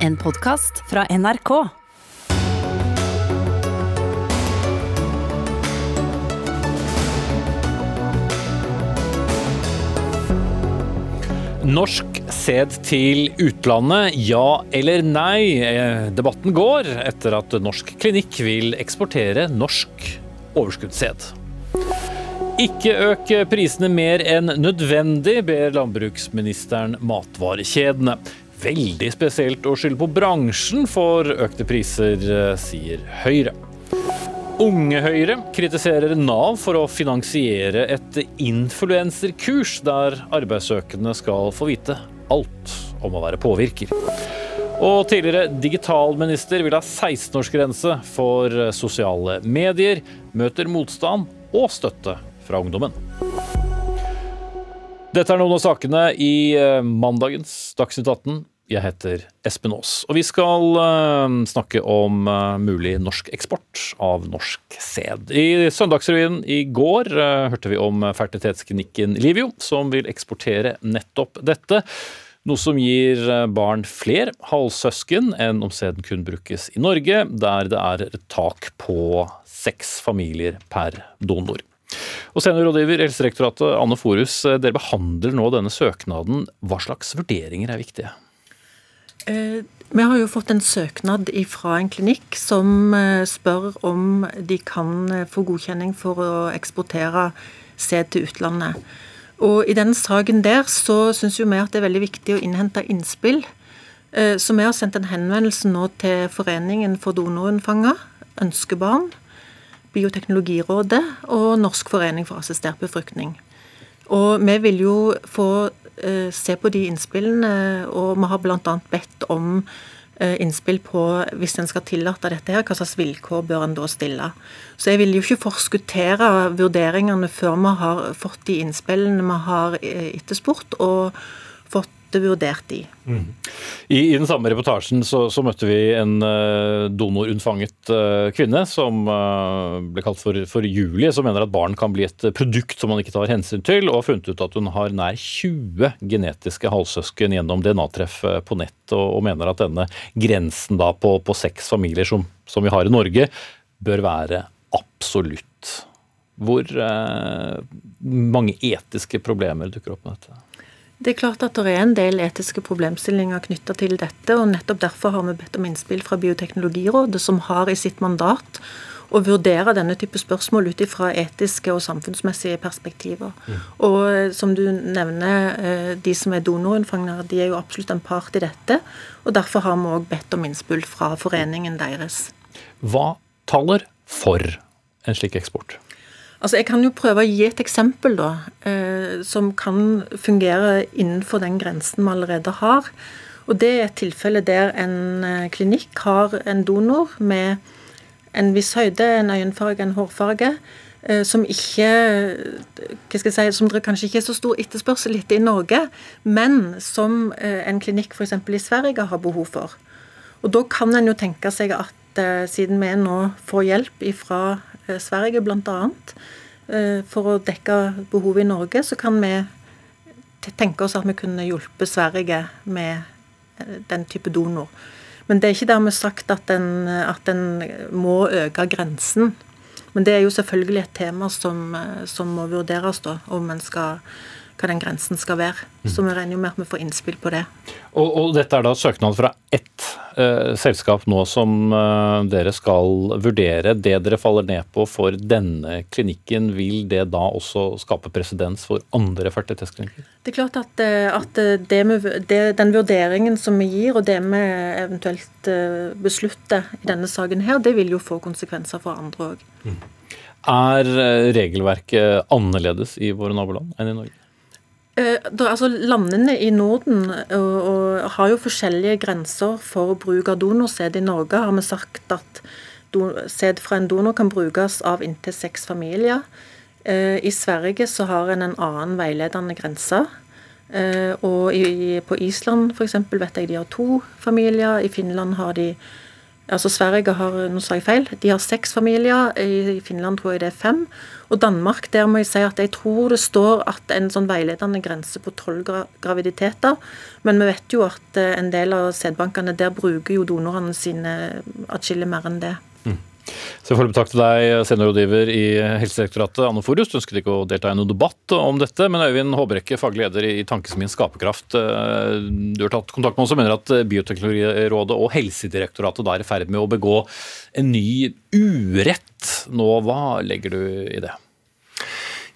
En podkast fra NRK. Norsk sæd til utlandet, ja eller nei? Eh, Debatten går etter at Norsk Klinikk vil eksportere norsk overskuddssæd. Ikke øk prisene mer enn nødvendig, ber landbruksministeren matvarekjedene. Veldig spesielt å skylde på bransjen for økte priser, eh, sier Høyre. Unge Høyre kritiserer Nav for å finansiere et influenserkurs der arbeidssøkende skal få vite alt om å være påvirker. Og tidligere digitalminister vil ha 16-årsgrense for sosiale medier, møter motstand og støtte fra ungdommen. Dette er noen av sakene i eh, mandagens Dagsnytt 18. Jeg heter Espen Aas, og vi skal eh, snakke om eh, mulig norsk eksport av norsk sæd. I Søndagsrevyen i går eh, hørte vi om fertilitetsklinikken Livio, som vil eksportere nettopp dette. Noe som gir barn fler halvsøsken enn om sæden kun brukes i Norge, der det er et tak på seks familier per donor. Og Seniorrådgiver Helsedirektoratet, Anne Forus, dere behandler nå denne søknaden. Hva slags vurderinger er viktige? Eh, Vi har jo fått en søknad fra en klinikk som eh, spør om de kan eh, få godkjenning for å eksportere sæd til utlandet. Og I den saken der så syns vi at det er veldig viktig å innhente innspill. Så vi har sendt en henvendelse nå til Foreningen for donorunnfanga, Ønskebarn, Bioteknologirådet og Norsk forening for assistert befruktning. Og vi vil jo få se på de innspillene, og vi har bl.a. bedt om eh, innspill på hvis en skal tillate dette, her, hva slags vilkår bør en da stille. Så jeg vil jo ikke forskuttere vurderingene før vi har fått de innspillene vi har eh, etterspurt, og vurdert de. I, I den samme reportasjen så, så møtte vi en uh, donorunnfanget uh, kvinne som uh, ble kalt for, for Julie, som mener at barn kan bli et produkt som man ikke tar hensyn til, og har funnet ut at hun har nær 20 genetiske halvsøsken gjennom DNA-treff eh, på nett, og, og mener at denne grensen da på, på seks familier som, som vi har i Norge, bør være absolutt. Hvor eh, mange etiske problemer dukker opp med dette? Det er klart at det er en del etiske problemstillinger knytta til dette, og nettopp derfor har vi bedt om innspill fra Bioteknologirådet, som har i sitt mandat å vurdere denne type spørsmål ut fra etiske og samfunnsmessige perspektiver. Og eh, som du nevner, eh, de som er donorunnfangere, de er jo absolutt en part i dette. Og derfor har vi òg bedt om innspill fra foreningen deres. Hva taler for en slik eksport? Altså, Jeg kan jo prøve å gi et eksempel da, eh, som kan fungere innenfor den grensen vi allerede har. Og Det er et tilfelle der en eh, klinikk har en donor med en viss høyde, en øyenfarge, en hårfarge, eh, som ikke hva skal jeg si, som det kanskje ikke er så stor etterspørsel etter i Norge, men som eh, en klinikk f.eks. i Sverige har behov for. Og Da kan en jo tenke seg at eh, siden vi nå får hjelp fra Sverige bl.a. For å dekke behovet i Norge, så kan vi tenke oss at vi kunne hjulpet Sverige med eh, den type donor. Men det er ikke dermed sagt at en, at en må øke grensen. Men det er jo selvfølgelig et tema som, eh, som må vurderes, da, om en skal hva den grensen skal være. Så vi regner jo med at vi får innspill på det. Og, og dette er da søknad fra ett eh, selskap nå som eh, dere skal vurdere. Det dere faller ned på for denne klinikken, vil det da også skape presedens for andre fertilitetsklinikker? Det er klart at, eh, at det med, det, den vurderingen som vi gir, og det vi eventuelt eh, beslutter i denne saken her, det vil jo få konsekvenser for andre òg. Er eh, regelverket annerledes i våre naboland enn i Norge? Eh, da, altså Landene i Norden og, og, har jo forskjellige grenser for bruk av donorsæd. I Norge har vi sagt at sæd fra en donor kan brukes av inntil seks familier. Eh, I Sverige så har en en annen veiledende grense. Eh, og i, på Island f.eks. vet jeg de har to familier. I Finland har de Altså Sverige har nå sa jeg feil, de har seks familier. I Finland tror jeg det er fem. Og Danmark, der må jeg si at jeg tror det står at en sånn veiledende grense på tolv graviditeter. Men vi vet jo at eh, en del av sædbankene der bruker jo donorene sine atskillig mer enn det. Så Foreløpig takk til deg, seniorrådgiver i Helsedirektoratet, Anne Forus. Du ønsket ikke å delta i noen debatt om dette, men Øyvind Håbrekke, faglig leder i Tankesmien Skaperkraft. Eh, du har tatt kontakt med oss og mener at Bioteknologirådet og Helsedirektoratet da er i ferd med å begå en ny urett. Nå, hva legger du i det?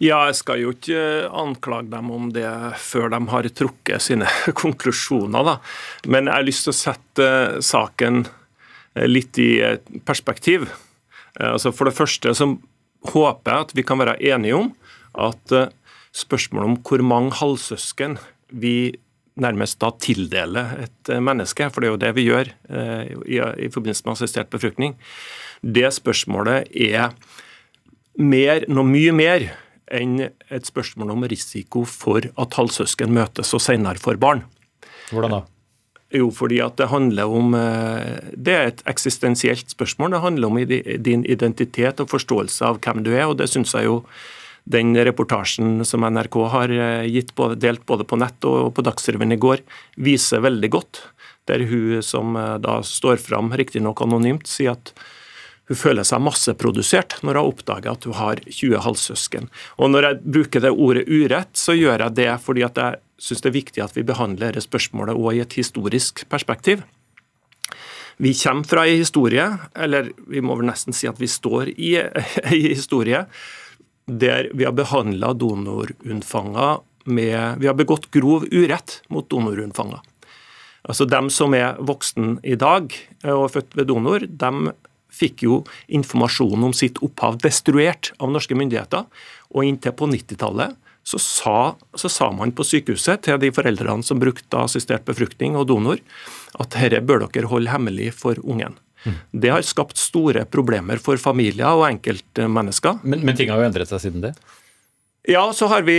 Ja, jeg skal jo ikke anklage dem om det før de har trukket sine konklusjoner, da. Men jeg har lyst til å sette saken Eh, litt i perspektiv. Eh, altså For det første så håper jeg at vi kan være enige om at eh, spørsmålet om hvor mange halvsøsken vi nærmest da tildeler et menneske, for det er jo det vi gjør i forbindelse med assistert befruktning, det spørsmålet er mer, noe mye mer enn et spørsmål om risiko for at halvsøsken møtes og senere får barn. Hvordan da? Jo, fordi at det handler om eh, Det er et eksistensielt spørsmål. Det handler om din identitet og forståelse av hvem du er, og det syns jeg jo den reportasjen som NRK har eh, gitt, delt både på nett og på Dagsrevyen i går, viser veldig godt. Der hun som eh, da står fram, riktignok anonymt, sier at hun føler seg masseprodusert når hun oppdager at hun har 20 halvsøsken. Og Når jeg bruker det ordet urett, så gjør jeg det fordi at jeg syns det er viktig at vi behandler dette spørsmålet også i et historisk perspektiv. Vi kommer fra en historie, eller vi må vel nesten si at vi står i en historie, der vi har behandla donorunnfanger med Vi har begått grov urett mot donorunnfanger. Altså Dem som er voksen i dag og født ved donor, dem fikk jo informasjon om sitt opphav destruert av norske myndigheter. Og inntil på 90-tallet så sa, så sa, man på sykehuset til de foreldrene som brukte assistert befruktning og donor, at dette bør dere holde hemmelig for ungen. Mm. Det har skapt store problemer for familier og enkeltmennesker. Men, men ting har jo endret seg siden det? Ja, så har vi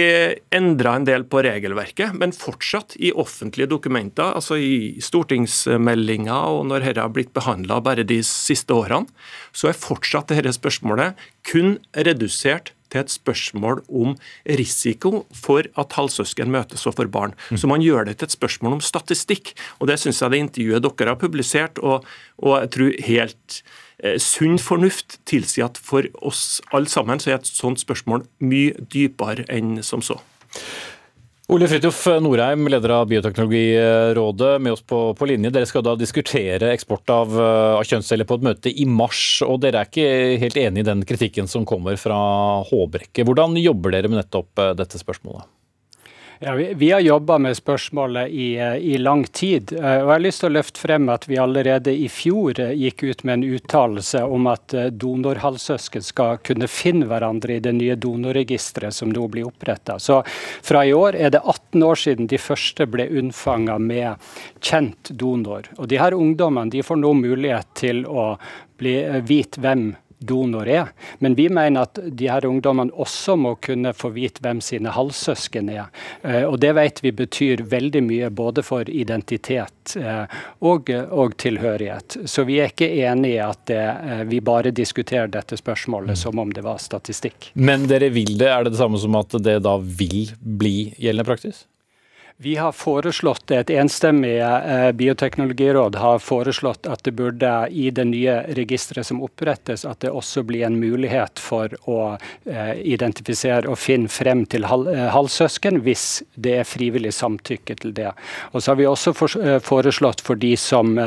endra en del på regelverket, men fortsatt i offentlige dokumenter, altså i stortingsmeldinger og når dette har blitt behandla bare de siste årene, så er fortsatt dette spørsmålet kun redusert til et spørsmål om risiko for at halvsøsken møtes og får barn. Så man gjør det til et spørsmål om statistikk. Og det syns jeg det intervjuet dere har publisert, og, og jeg tror helt eh, sunn fornuft tilsier at for oss alle sammen så er et sånt spørsmål mye dypere enn som så. Ole Fridtjof Norheim, leder av Bioteknologirådet, med oss på, på, linje. Dere skal da diskutere eksport av, av, kjønnsceller på et møte i mars. og Dere er ikke helt enig i den kritikken som kommer fra Håbrekke. Hvordan jobber dere med nettopp eh, dette spørsmålet? Ja, vi, vi, har jobba med spørsmålet i, i, lang tid. Eh, og jeg har lyst til å løfte frem at vi allerede i fjor eh, gikk ut med en uttalelse om at eh, donorhalvsøsken skal kunne finne hverandre i det nye donorregisteret som nå blir oppretta. Så fra i år er det 18 år siden de første ble unnfanga med kjent donor. Og de her ungdommene de får nå mulighet til å bli, vite hvem donor er. Men vi mener at de her ungdommene også må kunne få vite hvem sine halvsøsken er. Eh, og Det vet vi betyr veldig mye både for identitet eh, og, og tilhørighet. Så vi er ikke enig i at det, eh, vi bare diskuterer dette spørsmålet som om det var statistikk. Men dere vil det? Er det det samme som at det da vil bli gjeldende praksis? Vi har foreslått, Et enstemmig eh, bioteknologiråd har foreslått at det burde i det nye registeret som opprettes, at det også blir en mulighet for å eh, identifisere og finne frem til hal eh, halvsøsken, hvis det er frivillig samtykke til det. Og så har vi også for, foreslått for de som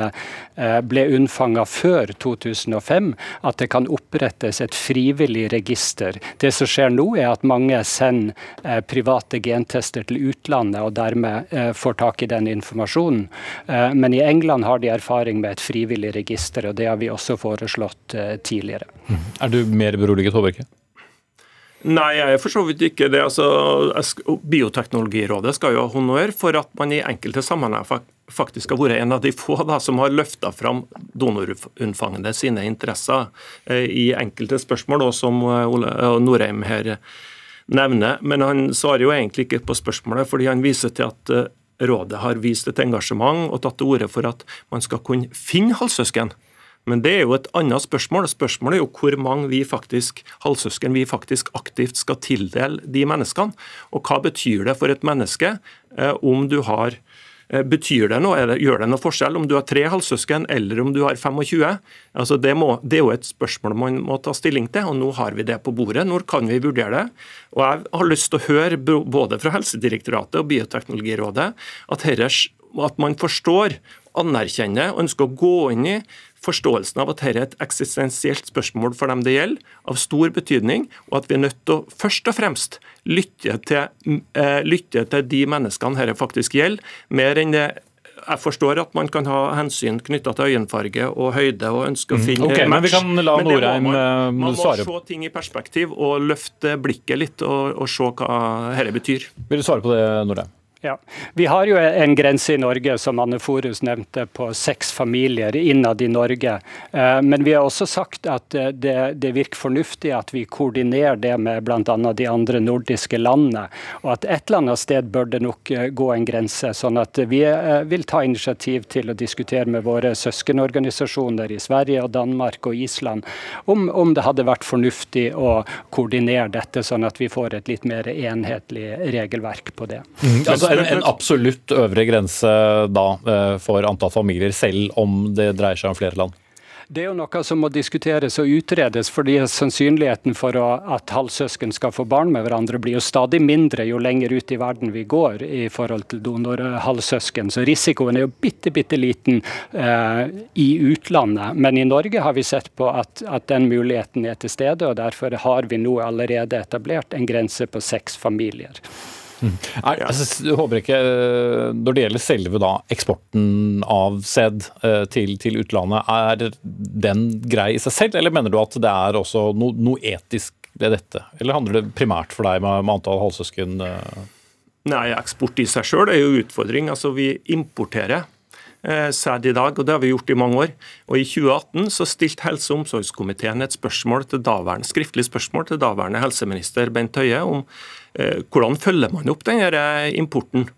ble unnfanga før 2005, at det kan opprettes et frivillig register. Det som skjer nå, er at mange sender private gentester til utlandet. og dermed dermed eh, får tak i den informasjonen. Eh, men i England har de erfaring med et frivillig register, og det har vi også foreslått eh, tidligere. Mm. Er du mer beroliget, Håbrekke? Nei, jeg er for så vidt ikke det. Altså, Bioteknologirådet skal jo ha honnør for at man i enkelte sammenhenger faktisk har vært en av de få da, som har løfta fram donorunnfangende sine interesser i enkelte spørsmål, da, som Ole Norheim her nevner. Men han svarer jo egentlig ikke på spørsmålet, fordi han viser til at eh, rådet har vist et engasjement og tatt til orde for at man skal kunne finne halvsøsken. Men det er jo et annet spørsmål. Spørsmålet er jo hvor mange vi faktisk, halvsøsken vi faktisk aktivt skal tildele de menneskene. Og hva betyr det for et menneske eh, om du har betyr det noe? Det, gjør det noe forskjell om du har tre halvsøsken eller om du har 25? Altså det, må, det, er jo et spørsmål man må ta stilling til, og nå har vi det på bordet. Når kan vi vurdere det? Og Jeg har lyst til å høre både fra Helsedirektoratet og Bioteknologirådet at, herres, at man forstår, anerkjenner og ønsker å gå inn i forståelsen av at dette er et eksistensielt spørsmål for dem det gjelder, av stor betydning, og at vi er nødt til å først og fremst lytte til, uh, lytte til de menneskene dette faktisk gjelder, mer enn det jeg forstår at man kan ha hensyn knytta til øyenfarge og høyde og ønske å mm. finne okay, match. Men vi kan la Norheim svare. Man, man må se ting i perspektiv og løfte blikket litt og, og se hva dette betyr. Vil du svare på det, Norheim? Ja. Vi har jo en grense i Norge som Anne Forus nevnte, på seks familier innad i Norge. Eh, men vi har også sagt at eh, det, det virker fornuftig at vi koordinerer det med bl.a. de andre nordiske landene. Og at et eller annet sted bør det nok eh, gå en grense. Sånn at vi vil ta initiativ til å diskutere med våre søskenorganisasjoner i Sverige og Danmark og Island om, om det hadde vært fornuftig å koordinere dette, sånn at vi får et litt mer enhetlig regelverk på det. Mm, altså, en, en, absolutt øvre grense da eh, for antall familier, selv om det dreier seg om flere land? Det er jo noe som må diskuteres og utredes, fordi sannsynligheten for at halvsøsken skal få barn med hverandre blir jo stadig mindre jo lenger ut i verden vi går i forhold til donorhalvsøsken. Så risikoen er jo bitte, bitte liten eh, i utlandet. Men i Norge har vi sett på at, at, den muligheten er til stede, og derfor har vi nå allerede etablert en grense på seks familier. Er, altså, håper ikke, eh, Når det gjelder selve da, eksporten av sæd eh, til, til, utlandet, er den grei i seg selv, eller mener du at det er også no, noe etisk ved dette? Eller handler det primært for deg med, med antall halvsøsken? Eh? Nei, eksport i seg sjøl er jo utfordring. Altså, vi importerer sæd i dag, og det har vi gjort i mange år. Og I 2018 så stilte helse- og omsorgskomiteen et spørsmål til daværende, skriftlig spørsmål til daværende helseminister Bent Høie om hvordan følger man opp denne eh, importen.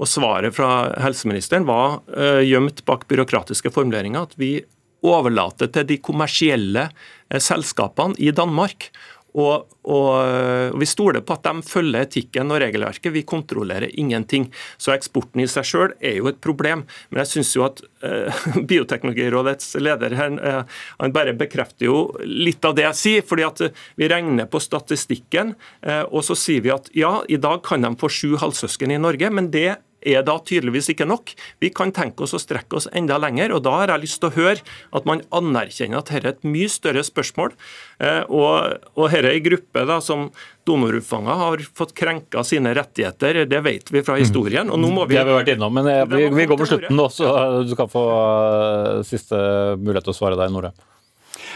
Og Svaret fra helseministeren var eh, gjemt bak byråkratiske formuleringer at vi overlater til de kommersielle eh, selskapene i Danmark og, og, Vi stoler på at de følger etikken og regelverket. Vi kontrollerer ingenting. Så Eksporten i seg selv er jo et problem. Men jeg syns jo at eh, Bioteknologirådets leder her, eh, han bare bekrefter jo litt av det jeg sier. fordi at Vi regner på statistikken, eh, og så sier vi at ja, i dag kan de få sju halvsøsken i Norge. men det er da tydeligvis ikke nok. Vi kan tenke oss å strekke oss enda lenger. og Da har jeg lyst til å høre at man anerkjenner at dette er et mye større spørsmål. Eh, og, og dette er en gruppe da, som donorufanger har fått krenka sine rettigheter. Det vet vi fra historien. og nå må vi... Det har vi vært innom, men jeg, vi, vi går på slutten nå, så du kan få uh, siste mulighet til å svare deg, Nore.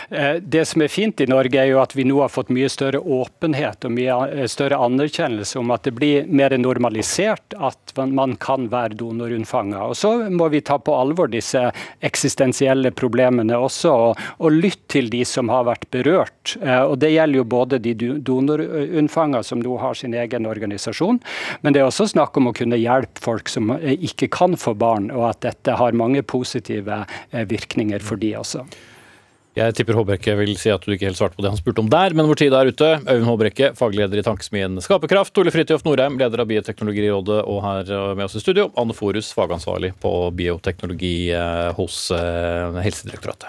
Eh, det som er fint i Norge, er jo at vi nå har fått mye større åpenhet og mye eh, større anerkjennelse om at det blir mer normalisert at man kan være donorunnfanga. Og så må vi ta på alvor disse eksistensielle problemene også, og, og lytte til de som har vært berørt. Eh, og Det gjelder jo både de donorunnfanga som nå har sin egen organisasjon, men det er også snakk om å kunne hjelpe folk som ikke kan få barn, og at dette har mange positive virkninger for de også. Jeg tipper Håbrekke vil si at du ikke helt svarte på det han spurte om der, men vår tid er ute. Øyvind Håbrekke, fagleder i Tankesmien Skaperkraft. Ole Fridtjof Norheim, leder av Bioteknologirådet og her med oss i studio. Anne Forus, fagansvarlig på bioteknologi eh, hos eh, Helsedirektoratet.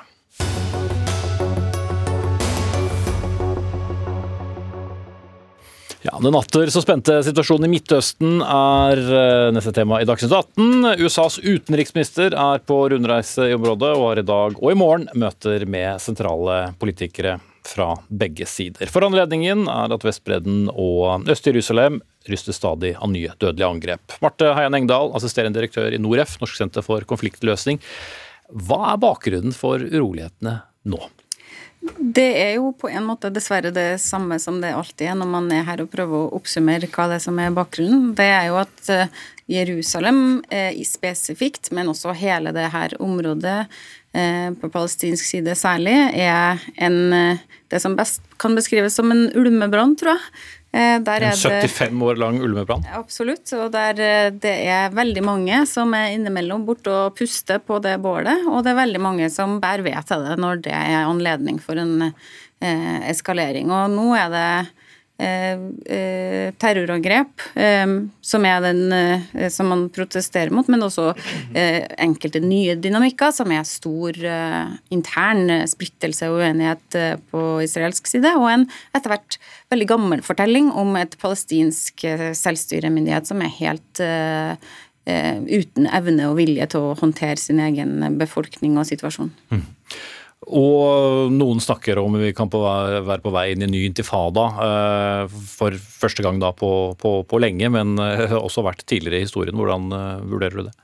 Ja, Den atter så spente situasjonen i Midtøsten er eh, neste tema i Dagsnytt 18. USAs utenriksminister er på rundreise i området og har i dag og i morgen møter med sentrale politikere fra begge sider. For anledningen er at Vestbredden og Øst-Jerusalem ryster stadig av nye dødelige angrep. Marte Heian Engdahl, assisterende direktør i Noref, Norsk senter for konfliktløsning. Hva er bakgrunnen for urolighetene nå? Det er jo på en måte dessverre det samme som det alltid er når man er her og prøver å oppsummere hva det er som er bakgrunnen. Det er jo at eh, Jerusalem eh, spesifikt, men også hele det her området eh, på palestinsk side særlig, er en, det som best kan beskrives som en ulmebrann, tror jeg. En 75 år lang ulmeplan? Absolutt. Og der det er veldig mange som er innimellom borte og puster på det bålet. Og det er veldig mange som bærer ved til det når det er anledning for en eh, eskalering. Og nå er det Eh, eh, terrorangrep, eh, som er den som man protesterer mot, men også enkelte nye dynamikker, som er stor intern splittelse og uenighet på israelsk side, og en etter hvert veldig gammel fortelling om et palestinsk selvstyremyndighet som er helt uten evne og vilje til å håndtere sin egen befolkning og situasjon. Mm. Og noen snakker om vi kan være på vei inn i ny intifada eh, for første gang da på, på, på lenge, men eh, også vært tidligere i historien. Hvordan eh, vurderer du det?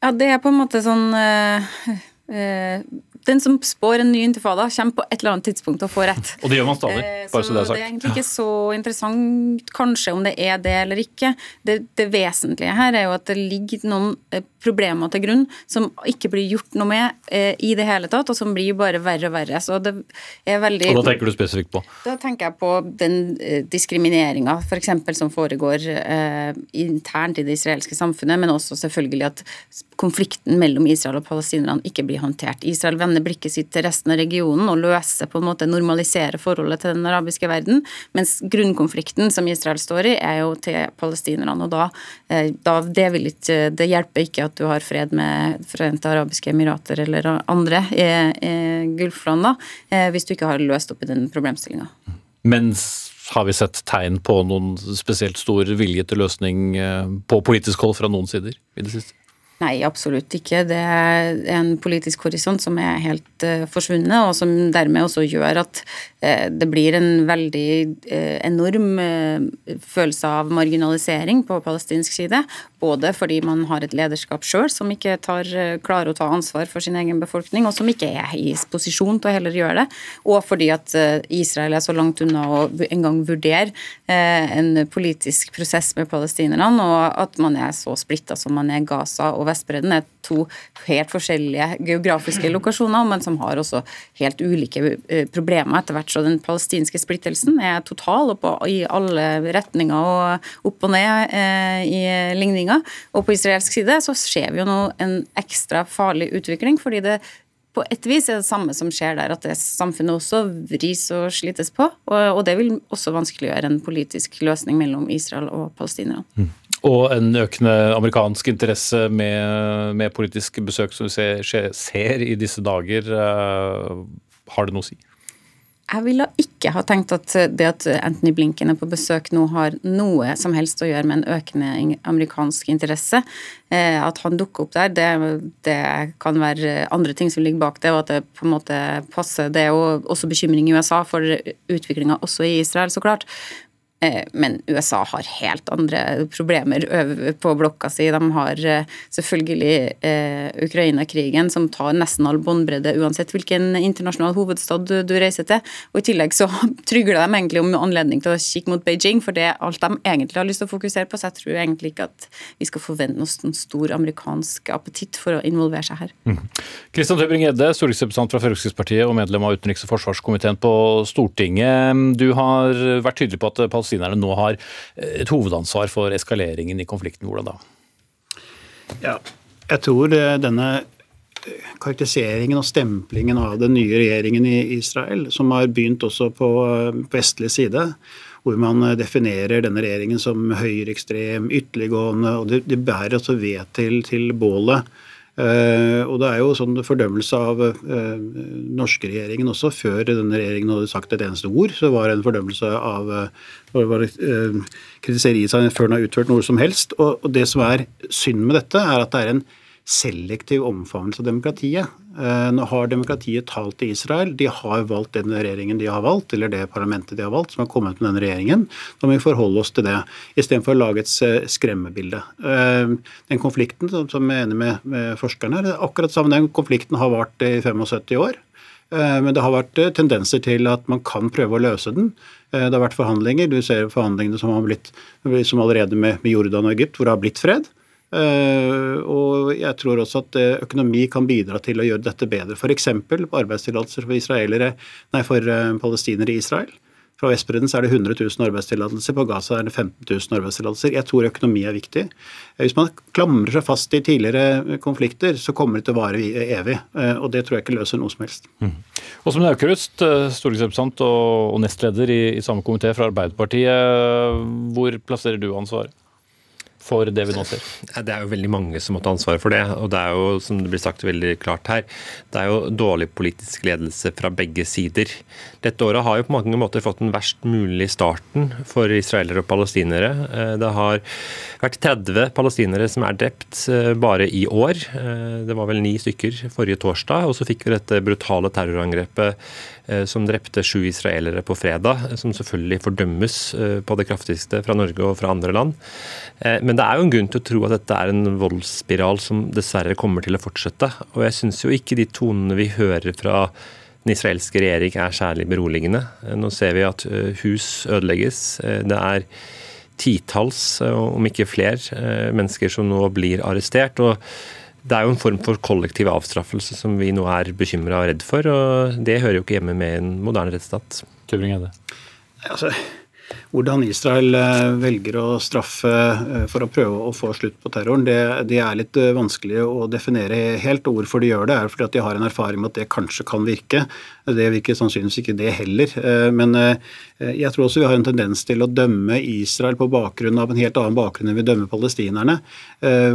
Ja, det er på en måte sånn den som spår en ny intifada, kommer på et eller annet tidspunkt og får rett. Og det gjør man stadig, eh, bare så det er sagt. Det er egentlig ikke så interessant kanskje om det er det eller ikke. Det, det vesentlige her er jo at det ligger noen eh, problemer til grunn som ikke blir gjort noe med eh, i det hele tatt, og som blir bare verre og verre. Så det er veldig Og da tenker du spesifikt på? Da tenker jeg på den diskrimineringa f.eks. For som foregår internt i det israelske samfunnet, men også selvfølgelig at konflikten mellom Israel og palestinerne ikke blir håndtert. Israel vender blikket sitt til resten av regionen og løse, på en måte normalisere forholdet til den arabiske verden, mens grunnkonflikten som Israel står i, er jo til palestinerne. og da, eh, da det, ikke, det hjelper ikke at du har fred med Forente arabiske emirater eller andre i, i Gulfland, da, eh, hvis du ikke har løst opp i den problemstillinga. Mens har vi sett tegn på noen spesielt stor vilje til løsning eh, på politisk hold fra noen sider i det siste? Nei, absolutt ikke. Det er en politisk horisont som er helt uh, forsvunnet, og som dermed også gjør at det blir en veldig uh, enorm følelse av marginalisering på palestinsk side. Både fordi man har et lederskap sjøl som ikke tar, klarer å ta ansvar for sin egen befolkning, og som ikke er i posisjon til å heller gjøre det, og fordi at Israel er så langt unna å engang vurdere en politisk prosess med palestinerne, og at man er så splitta som man er Gaza og Vestbredden er to helt forskjellige geografiske lokasjoner, men som har også helt ulike eh, problemer etter hvert. Så den palestinske splittelsen er total og på, i alle retninger og opp og ned eh, i ligninga. Og på israelsk side så ser vi jo nå en ekstra farlig utvikling, fordi det på et vis er det samme som skjer der, at det samfunnet også vris og slites på. Og, det vil også vanskeliggjøre en politisk løsning mellom Israel og palestinerne. Mm. Og en økende amerikansk interesse med, med politisk besøk som vi ser, ser, i disse dager. Uh, har det noe å si? Jeg ville ikke ha tenkt at det at Anthony Blinken er på besøk nå har noe som helst å gjøre med en økende amerikansk interesse. Eh, at han dukker opp der, det, det, kan være andre ting som ligger bak det, og at det på en måte passer. Det er jo også bekymring i USA for utviklinga også i Israel, så klart. Eh, men USA har helt andre problemer på blokka si. De har eh, selvfølgelig eh, Ukraina-krigen, som tar nesten all båndbredde uansett hvilken internasjonal hovedstad du, reiser til. Og I tillegg så trygler de egentlig om anledning til å kikke mot Beijing, for det er alt de egentlig har lyst til å fokusere på. Så jeg tror egentlig ikke at vi skal forvente oss en stor amerikansk appetitt for å involvere seg her. Kristian mm. Tøbring-Gjedde, stortingsrepresentant fra Fremskrittspartiet og medlem av utenriks- og forsvarskomiteen på Stortinget. Du har vært tydelig på at palestinerne nå har eh, et hovedansvar for eskaleringen i konflikten. Hvordan da? Ja, jeg tror eh, denne eh, karakteriseringen og stemplingen av den nye regjeringen i Israel, som har begynt også på vestlig side, hvor man definerer denne regjeringen som høyreekstrem, ytterliggående, og det bærer også ved til, til bålet og det er jo sånn fordømmelse av uh, norske regjeringen også. Før denne regjeringen hadde sagt et eneste ord, så var det en fordømmelse av uh, var kritisere Israel før den har utført noe som helst. Og, det som er synd med dette, er at det er en selektiv omfavnelse av demokratiet. Eh, nå har demokratiet talt til Israel. De har valgt den regjeringen de har valgt, eller det parlamentet de har valgt, som har kommet med den regjeringen. Da må vi forholde oss til det, istedenfor å lage et skremmebilde. Eh, den konflikten, som jeg er enig med, forskerne, er akkurat samme den konflikten har vart i 75 år. Eh, men det har vært tendenser til at man kan prøve å løse den. Det har vært forhandlinger. Du ser forhandlingene som, har blitt, som allerede med Jordan og Egypt, hvor det har blitt fred. Eh, og jeg tror også at eh, økonomi kan bidra til å gjøre dette bedre. F.eks. arbeidstillatelser for, nei, for eh, palestinere i Israel. Fra Vestbredden så er det 100 000 arbeidstillatelser, på Gaza er det 15 000 arbeidstillatelser. Jeg tror økonomi er viktig. Hvis man klamrer seg fast i tidligere konflikter, så kommer det til å vare evig. Og det tror jeg ikke løser noe som helst. Mm. Åsmund Aukrust, stortingsrepresentant og nestleder i, i samme komité fra Arbeiderpartiet. Hvor plasserer du ansvaret? For det vi nå ser? Det er jo veldig mange som må ta ansvaret for det. Og det er jo, som det blir sagt veldig klart her, det er jo dårlig politisk ledelse fra begge sider. Dette året har jo på mange måter fått den verst mulige starten for israelere og palestinere. Eh, det har vært 30 palestinere som er drept eh, bare i år. Eh, det var vel ni stykker forrige torsdag. Og så fikk vi dette brutale terrorangrepet som drepte sju israelere på fredag, som selvfølgelig fordømmes på det kraftigste fra Norge og fra andre land. Men det er jo en grunn til å tro at dette er en voldsspiral som dessverre kommer til å fortsette. Og jeg syns jo ikke de tonene vi hører fra den israelske regjering er særlig beroligende. Nå ser vi at eh, hus ødelegges. Eh, det er titalls, eh, om ikke flere, mennesker som nå blir arrestert. og det er jo en form for kollektiv avstraffelse som vi nå er bekymra og redd for. og Det hører jo ikke hjemme med en moderne rettsstat. Altså, hvordan Israel eh, velger å straffe eh, for å prøve å få slutt på terroren, det, det, er litt eh, vanskelig å definere helt. og Hvorfor de gjør det, er fordi at de har en erfaring med at det kanskje kan virke. Det virker sannsynligvis ikke det heller. Men jeg tror også vi har en tendens til å dømme Israel på bakgrunn av en helt annen bakgrunn enn vi dømmer palestinerne.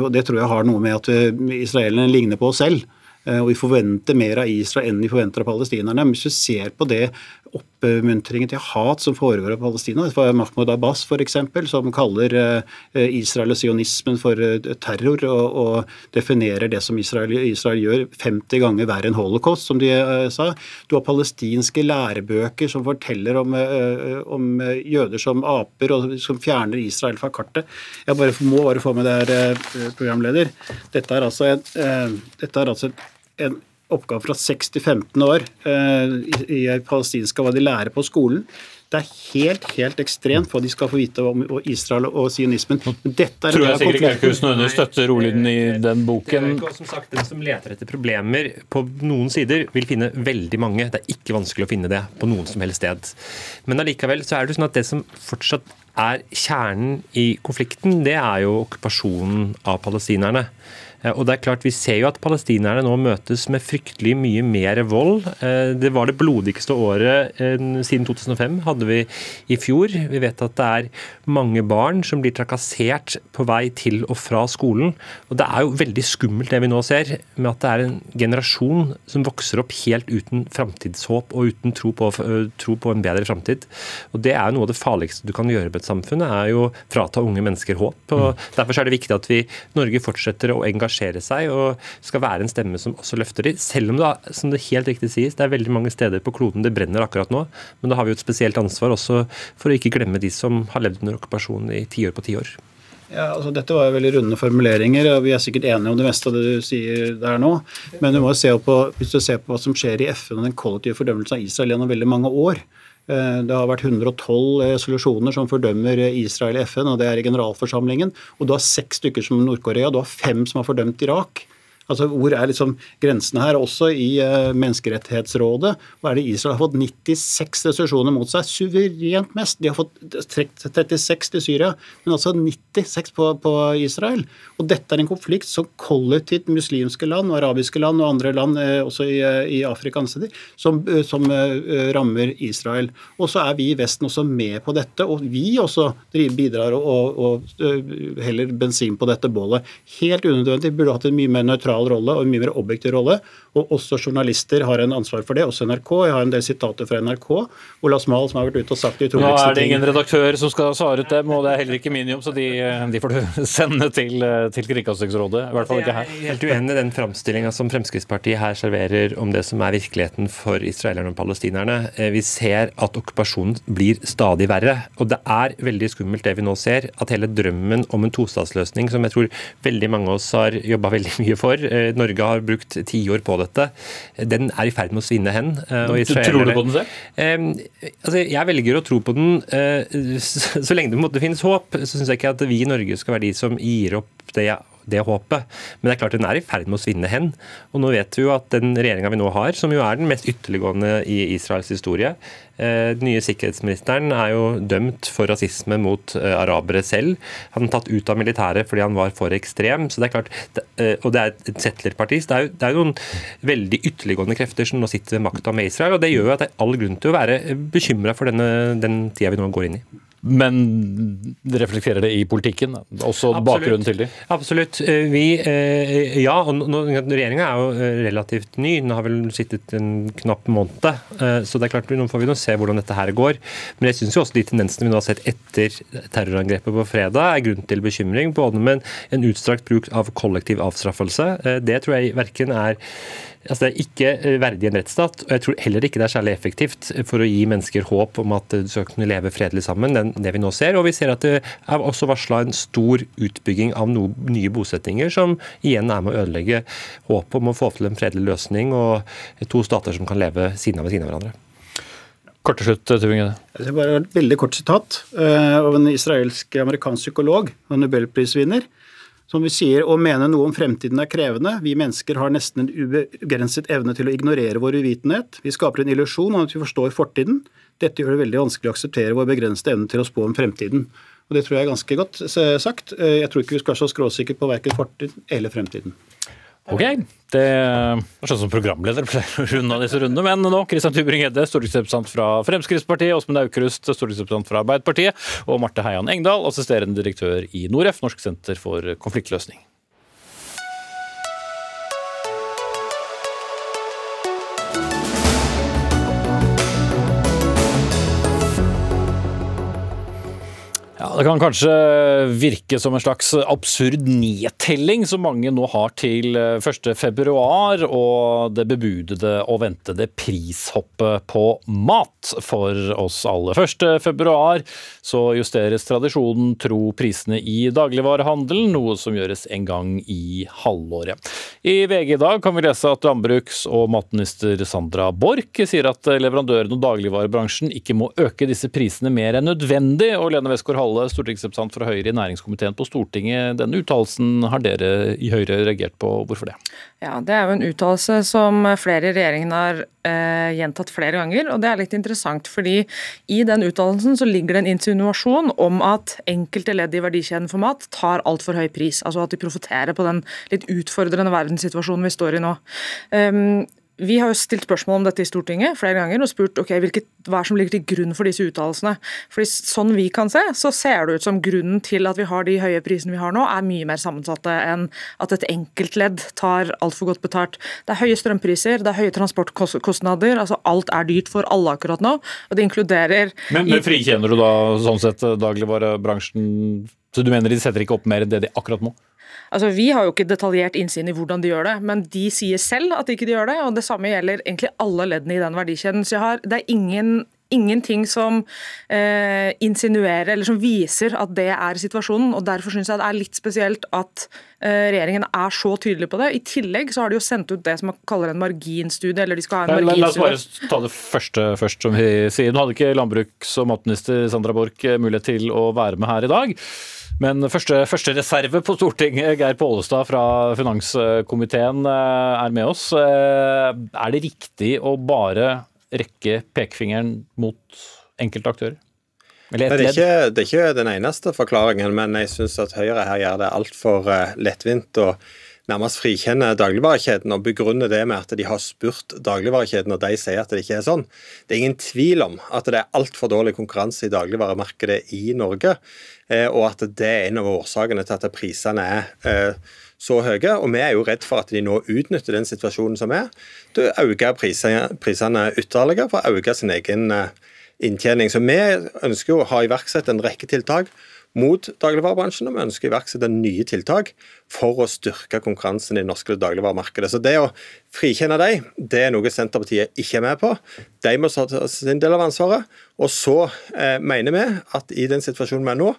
Og Det tror jeg har noe med at israelerne ligner på oss selv. Og vi forventer mer av Israel enn vi forventer av palestinerne. Men hvis vi ser på det oppmuntringen til hat som foregår i Palestina. Det var Mahmoud Abbas f.eks., som kaller eh, Israel og sionismen for eh, terror, og, og definerer det som Israel, Israel, gjør 50 ganger verre enn holocaust, som de uh, sa. Du har palestinske lærebøker som forteller om, om, jøder som aper, og som fjerner Israel fra kartet. Jeg bare, må bare få med det her, programleder. Dette er altså en, dette er altså en oppgave fra 6 til 15 år eh, i, i palestinsk hva de lærer på skolen. Det er helt helt ekstremt hva de skal få vite om Israel og sionismen. Men dette er Tror jeg sikkert ikke Aukrust Nødne støtter ordlyden i den boken. Som sagt, Den som leter etter problemer på noen sider, vil finne veldig mange. Det er ikke vanskelig å finne det på noen som helst sted. Men allikevel så er det sånn at det som fortsatt er kjernen i konflikten, det er jo okkupasjonen av palestinerne. Eh, og det er klart, Vi ser jo at palestinerne nå møtes med fryktelig mye mer vold. Eh, det var det blodigste året eh, siden 2005, hadde vi i fjor. Vi vet at det er mange barn som blir trakassert på vei til og fra skolen. Og Det er jo veldig skummelt det vi nå ser, med at det er en generasjon som vokser opp helt uten framtidshåp og uten tro på, tro på en bedre framtid. Og Det er jo noe av det farligste du kan gjøre med et samfunn, er jo frata unge mennesker håp. og mm. Derfor er det viktig at vi Norge fortsetter å engasjere engasjere seg og skal være en stemme som også løfter dem. Selv om det, som det helt riktig sies, det er veldig mange steder på kloden det brenner akkurat nå. Men da har vi jo et spesielt ansvar også for å ikke glemme de som har levd under okkupasjon i tiår på tiår. Ja, altså Dette var jo veldig runde formuleringer, og vi er sikkert enige om det meste av det du sier der nå. Men du må jo se på, hvis du ser på hva som skjer i FN og den kollektive fordømmelsen av Israel gjennom veldig mange år, det har vært 112 resolusjoner som fordømmer Israel i FN, og det er i generalforsamlingen. Og du har seks stykker som Nord-Korea, du har fem som har fordømt Irak. Altså, Hvor er liksom grensene her? Også i uh, Menneskerettighetsrådet hva er det Israel har fått 96 resolusjoner mot seg. Suverent mest. De har fått 36 til Syria, men altså 96 på, på, Israel. Og dette er en konflikt som kollektivt muslimske land og arabiske land og andre land, uh, også i, uh, i Afrika som, som rammer Israel. Og så er vi i Vesten også med på dette, og vi også bidrar og, og heller bensin på dette bålet. Helt unødvendig. Burde hatt en mye mer nøytral sentral rolle og en mye mer objektiv rolle. Og også journalister har en ansvar for det, også NRK. Jeg har en del sitater fra NRK. Ola Smal som har vært ute og sagt de utroligste ting. Nå er det ingen redaktør som skal svare ut dem, og det er heller ikke min jobb, så de, de får du sende til, til Kringkastingsrådet. I hvert fall ikke her. Jeg er helt uenig i den framstillinga som Fremskrittspartiet her serverer om det som er virkeligheten for israelerne og palestinerne. Eh, vi ser at okkupasjonen blir stadig verre. Og det er veldig skummelt det vi nå ser, at hele drømmen om en tostatsløsning, som jeg tror veldig mange av oss har jobba veldig mye for, Eh, Norge har brukt tiår på dette. Den er i ferd med å svinne hen. Eh, tror du på den selv? Altså, jeg velger å tro på den. Eh, så lenge det måtte finnes håp, så syns jeg ikke at vi i Norge skal være de som gir opp det det håpet. Men det er klart den er i ferd med å svinne hen. Og nå vet vi jo at den regjeringa vi nå har, som jo er den mest ytterliggående i Israels historie, eh, den nye sikkerhetsministeren er jo dømt for rasisme mot uh, arabere selv. Han er tatt ut av militæret fordi han var for ekstrem. så det er klart, uh, Og det er et settlerparti. Så det er, jo, det er noen veldig ytterliggående krefter som nå sitter ved makta med Israel. og Det gjør jo at det er all grunn til å være bekymra for denne, den tida vi nå går inn i. Men reflekterer det i politikken? Også Absolutt. bakgrunnen til det? Absolutt. Eh, vi, eh, ja, og Regjeringa er jo eh, relativt ny. Den har vel sittet en knapp måned. Så det er klart, nå får vi nå se hvordan dette her går. Men jeg syns også de tendensene vi nå har sett etter terrorangrepet på fredag, er grunn til bekymring. Både med en utstrakt bruk av kollektiv avstraffelse. Det tror jeg verken er Altså, det er ikke eh, verdig en rettsstat, og jeg tror heller ikke det er særlig effektivt for å gi mennesker håp om at de skal kunne leve fredelig sammen, det vi nå ser. Og vi ser at det er også varsla en stor utbygging av no, nye bosettinger, som igjen er med å ødelegge håpet om å få til en fredelig løsning og to stater som kan leve siden av ved siden av hverandre. Kort til slutt, Tybring-Gjedde. Det er bare et veldig kort sitat uh, av en israelsk-amerikansk psykolog og nobelprisvinner som vi sier, å mene noe om fremtiden er krevende. Vi mennesker har nesten en ubegrenset evne til å ignorere vår uvitenhet. Vi skaper en illusjon om at vi forstår fortiden. Dette gjør det veldig vanskelig å akseptere vår begrensede evne til å spå om fremtiden. Og Det tror jeg er ganske godt sagt. Jeg tror ikke vi skal være så skråsikre på verken fortiden eller fremtiden. Ok, det er sånn som programleder pleier å runde av disse rundene. Men nå Kristian Tybring-Gjedde, stortingsrepresentant fra Fremskrittspartiet, Åsmund Aukrust, stortingsrepresentant fra Arbeiderpartiet, og Marte Heian Engdahl, assisterende direktør i Noref, Norsk senter for konfliktløsning. Det kan kanskje virke som en slags absurd nedtelling som mange nå har til 1.2 eh, og det bebudede og ventede prishoppet på mat for oss alle. 1.2 så justeres tradisjonen tro prisene i dagligvarehandelen, noe som gjøres en gang i halvåret. I VG i dag kan vi lese at landbruks- og matminister Sandra Borch sier at leverandørene og dagligvarebransjen ikke må øke disse prisene mer enn nødvendig. og Lene Westgård-Halle stortingsrepresentant fra Høyre i næringskomiteen på Stortinget. Denne uttalelsen har dere i Høyre reagert på. Hvorfor det? Ja, Det er jo en uttalelse som flere i regjeringen har eh, gjentatt flere ganger. og Det er litt interessant, fordi i den uttalelsen så ligger det en insinuasjon om at enkelte ledd i verdikjeden for mat tar altfor høy pris. Altså at de profitterer på den litt utfordrende verdenssituasjonen vi står i nå. Um, vi har jo stilt spørsmål om dette i Stortinget flere ganger og spurt ok, hvilket, hva som ligger til grunn for disse uttalelsene. Fordi Sånn vi kan se, så ser det ut som grunnen til at vi har de høye prisene vi har nå, er mye mer sammensatte enn at et enkeltledd tar altfor godt betalt. Det er høye strømpriser, det er høye transportkostnader. altså Alt er dyrt for alle akkurat nå. og det inkluderer... Men, men frikjenner du da sånn sett dagligvarebransjen? Så du mener de setter ikke opp mer enn det de akkurat må? Altså, Vi har jo ikke detaljert innsyn i hvordan de gjør det, men de sier selv at de ikke gjør det. og Det samme gjelder egentlig alle leddene i den verdikjeden. Så har, det er ingen ingenting som eh, insinuerer eller som viser at det er situasjonen. og Derfor syns jeg det er litt spesielt at eh, regjeringen er så tydelig på det. I tillegg så har de jo sendt ut det som man kaller en marginstudie. eller de skal ha en marginstudie. La oss bare ta det første først, som vi sier. Nå hadde ikke landbruks- og matminister Sandra Borch mulighet til å være med her i dag. Men første, første, reserve på Stortinget, Geir Pålestad fra finanskomiteen, eh, er med oss. Eh, er det riktig å bare rekke pekefingeren mot enkelte aktører? Det er, ikke, det, er ikke, den eneste forklaringen, men jeg syns at Høyre her gjør det altfor eh, lettvint. og nærmest frikjenne dagligvarekjeden og begrunne det med at de har spurt dagligvarekjeden, og de sier at det ikke er sånn. Det er ingen tvil om at det er altfor dårlig konkurranse i dagligvaremarkedet i Norge, eh, og at det er en av årsakene til at prisene er eh, så høye. Og vi er jo redd for at de nå utnytter den situasjonen som er, til å øke prisene ytterligere for å øke sin egen eh, inntjening. Så vi ønsker jo å ha iverksatt en rekke tiltak mot dagligvarebransjen, og vi ønsker å iverksette nye tiltak for å styrke konkurransen i det norske dagligvaremarkedet. Så det å frikjenne dem, det er noe Senterpartiet ikke er med på. De må ta sin del av ansvaret. Og så eh, mener vi at i den situasjonen vi er nå,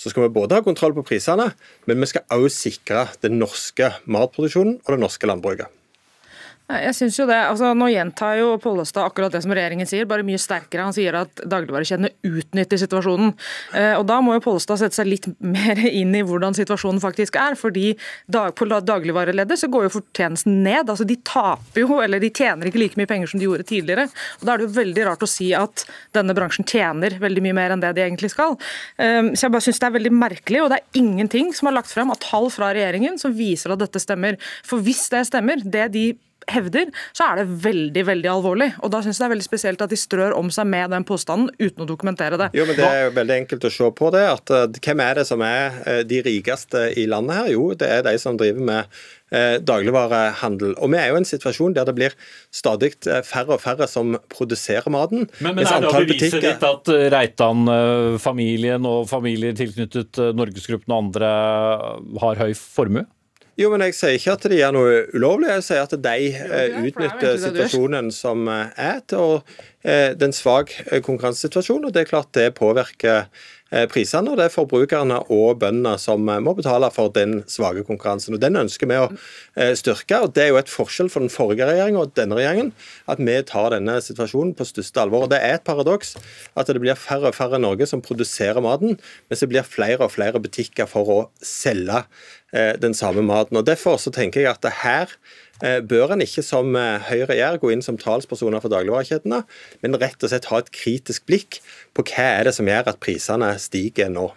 så skal vi både ha kontroll på prisene, men vi skal også sikre den norske matproduksjonen og det norske landbruket. Jeg synes jo det, altså Nå gjentar jo Pollestad akkurat det som regjeringen sier, bare mye sterkere. Han sier at dagligvarekjedene utnytter situasjonen. Eh, og Da må jo Pollestad sette seg litt mer inn i hvordan situasjonen faktisk er. fordi dag, På dagligvareleddet så går jo fortjenesten ned. altså De taper jo, eller de tjener ikke like mye penger som de gjorde tidligere. og Da er det jo veldig rart å si at denne bransjen tjener veldig mye mer enn det de egentlig skal. Eh, så jeg bare synes det er veldig merkelig, og det er ingenting som er lagt frem av tall fra regjeringen som viser at dette stemmer. For hvis det stemmer, det de hevder, så er det veldig veldig alvorlig. Og Da synes jeg det er veldig spesielt at de strør om seg med den påstanden uten å dokumentere det. Jo, men Det er jo veldig enkelt å se på det. at uh, Hvem er det som er uh, de rikeste i landet her? Jo, det er de som driver med uh, dagligvarehandel. Og Vi er jo i en situasjon der det blir stadig færre og færre som produserer maten. Men, men er det å bevise ditt at Reitan-familien og familier tilknyttet Norgesgruppen og andre har høy formue? Jo, men Jeg sier ikke at de gjør noe ulovlig. Jeg sier at de eh, utnytter situasjonen som eh, er, til eh, den svak konkurransesituasjonen. og Det er klart det påvirker prisene. og Det er forbrukerne og bøndene som må betale for den svake konkurransen. og Den ønsker vi å styrke. og Det er jo et forskjell for den forrige regjeringen og denne regjeringen at vi tar denne situasjonen på største alvor. og Det er et paradoks at det blir færre og færre i Norge som produserer maten, mens det blir flere og flere butikker for å selge Eh, den samme maten. Og Derfor så tenker jeg at det her Eh, bør en ikke, som eh, Høyre gjør, gå inn som talspersoner for dagligvarekjedene, men rett og slett ha et kritisk blikk på hva er det som gjør at prisene stiger nå.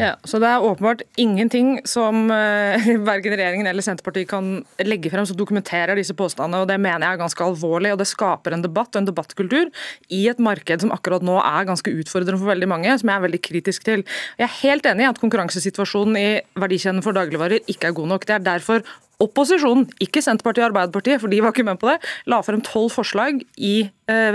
Ja, så Det er åpenbart ingenting som uh, verken regjeringen eller Senterpartiet kan legge frem som dokumenterer disse påstandene. og Det mener jeg er ganske alvorlig. og Det skaper en debatt og en debattkultur i et marked som akkurat nå er ganske utfordrende for veldig mange, som jeg er veldig kritisk til. Jeg er helt enig i at konkurransesituasjonen i verdikjeden for dagligvarer ikke er god nok. Det er derfor opposisjonen, ikke Senterpartiet og Arbeiderpartiet, for de var ikke med på det, la frem tolv forslag i,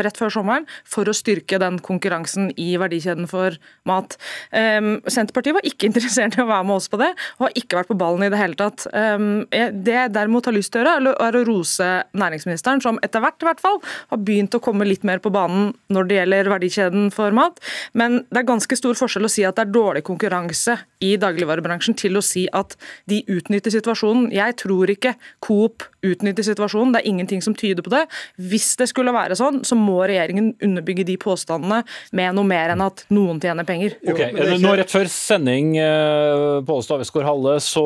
rett før sommeren for å styrke den konkurransen i verdikjeden for mat. Um, Senterpartiet var ikke interessert i å være med oss på det, og har ikke vært på ballen i det hele tatt. Um, det jeg derimot har lyst til å gjøre, er å rose næringsministeren, som etter hvert i hvert fall har begynt å komme litt mer på banen når det gjelder verdikjeden for mat. Men det er ganske stor forskjell å si at det er dårlig konkurranse i dagligvarebransjen, til å si at de utnytter situasjonen. Jeg tror ikke Coop utnytter situasjonen. Det er ingenting som tyder på det. Hvis det skulle være sånn, så må regjeringen underbygge de påstandene med noe mer enn at noen tjener penger. Ok, nå Rett før sending eh, på Åstad Westgård Halle så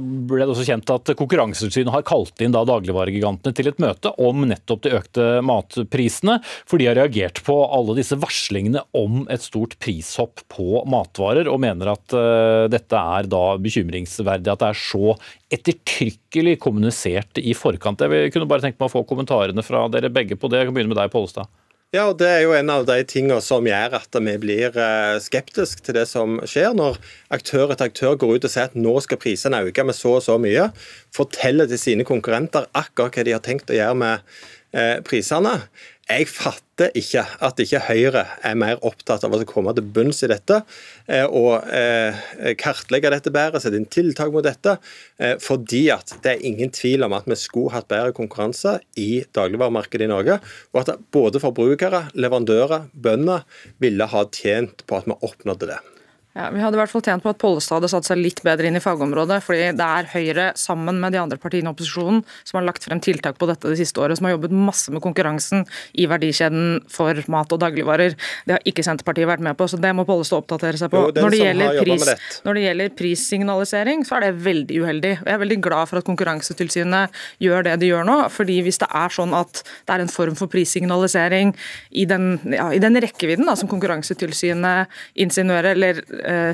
ble det også kjent at Konkurransetilsynet har kalt inn da dagligvaregigantene til et møte om nettopp de økte matprisene, for de har reagert på alle disse varslingene om et stort prishopp på matvarer, og mener at uh, dette er da bekymringsverdig at det er så ettertrykkelig kommunisert i forkant. Jeg kunne bare tenke meg å få kommentarene fra dere begge på det. Jeg kan begynne med deg, Pollestad. Ja, og Det er jo en av de tingene som gjør at vi blir eh, skeptiske til det som skjer. Når aktør etter aktør går ut og sier at nå skal prisene øke med så og så mye, forteller til sine konkurrenter akkurat hva de har tenkt å gjøre med eh, prisene. Jeg fatter ikke at ikke Høyre er mer opptatt av å komme til bunns i dette eh, og eh, kartlegge dette bedre, sette inn tiltak mot dette. Eh, fordi at det er ingen tvil om at vi skulle hatt bedre konkurranse i dagligvaremarkedet i Norge. Og at både forbrukere, leverandører, bønder ville ha tjent på at vi oppnådde det. Ja, Vi hadde i hvert fall tjent på at Pollestad hadde satt seg litt bedre inn i fagområdet. fordi det er Høyre sammen med de andre partiene i opposisjonen som har lagt frem tiltak på dette det siste året, som har jobbet masse med konkurransen i verdikjeden for mat og dagligvarer. Det har ikke Senterpartiet vært med på, så det må Pollestad oppdatere seg på. Jo, når, det pris, når, det gjelder prissignalisering, så er det veldig uheldig. Jeg er veldig glad for at Konkurransetilsynet gjør det de gjør nå. fordi hvis det er sånn at det er en form for prissignalisering i den, ja, i den rekkevidden da, som Konkurransetilsynet insinuerer, eller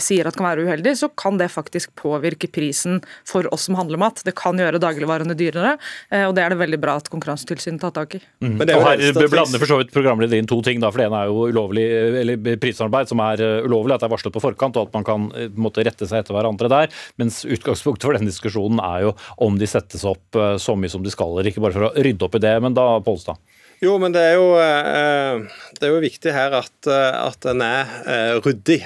sier at kan være uheldig, så kan det faktisk påvirke prisen for oss som handler mat. Det kan gjøre dagligvarene dyrere, eh, og det er det veldig bra at Konkurransetilsynet tar tak i. Mm. og Her blander for så vidt programleder inn to ting. Da, for Det ene er jo ulovlig, eller prissamarbeid som er eh, ulovlig, at det er varslet på forkant, og at man kan eh, måtte rette seg etter hverandre der. Mens utgangspunktet for denne diskusjonen er jo om de settes opp eh, så mye som de skal, eller ikke bare for å rydde opp i det. Men da, Polstad? Jo, men det er jo, eh, det er jo viktig her at, eh, at en er eh, ryddig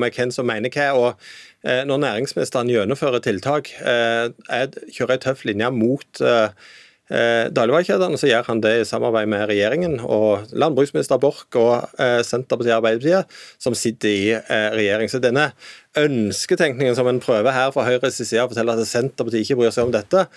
med hvem som mener hva. og Når næringsministeren gjennomfører tiltak, kjører en tøff linje mot dagligvarekjedene, så gjør han det i samarbeid med regjeringen og landbruksminister Borch og Senterpartiet og Arbeiderpartiet, som sitter i regjering. Så denne ønsketenkningen som en prøver her fra Høyres side å fortelle at Senterpartiet ikke bryr seg om dette,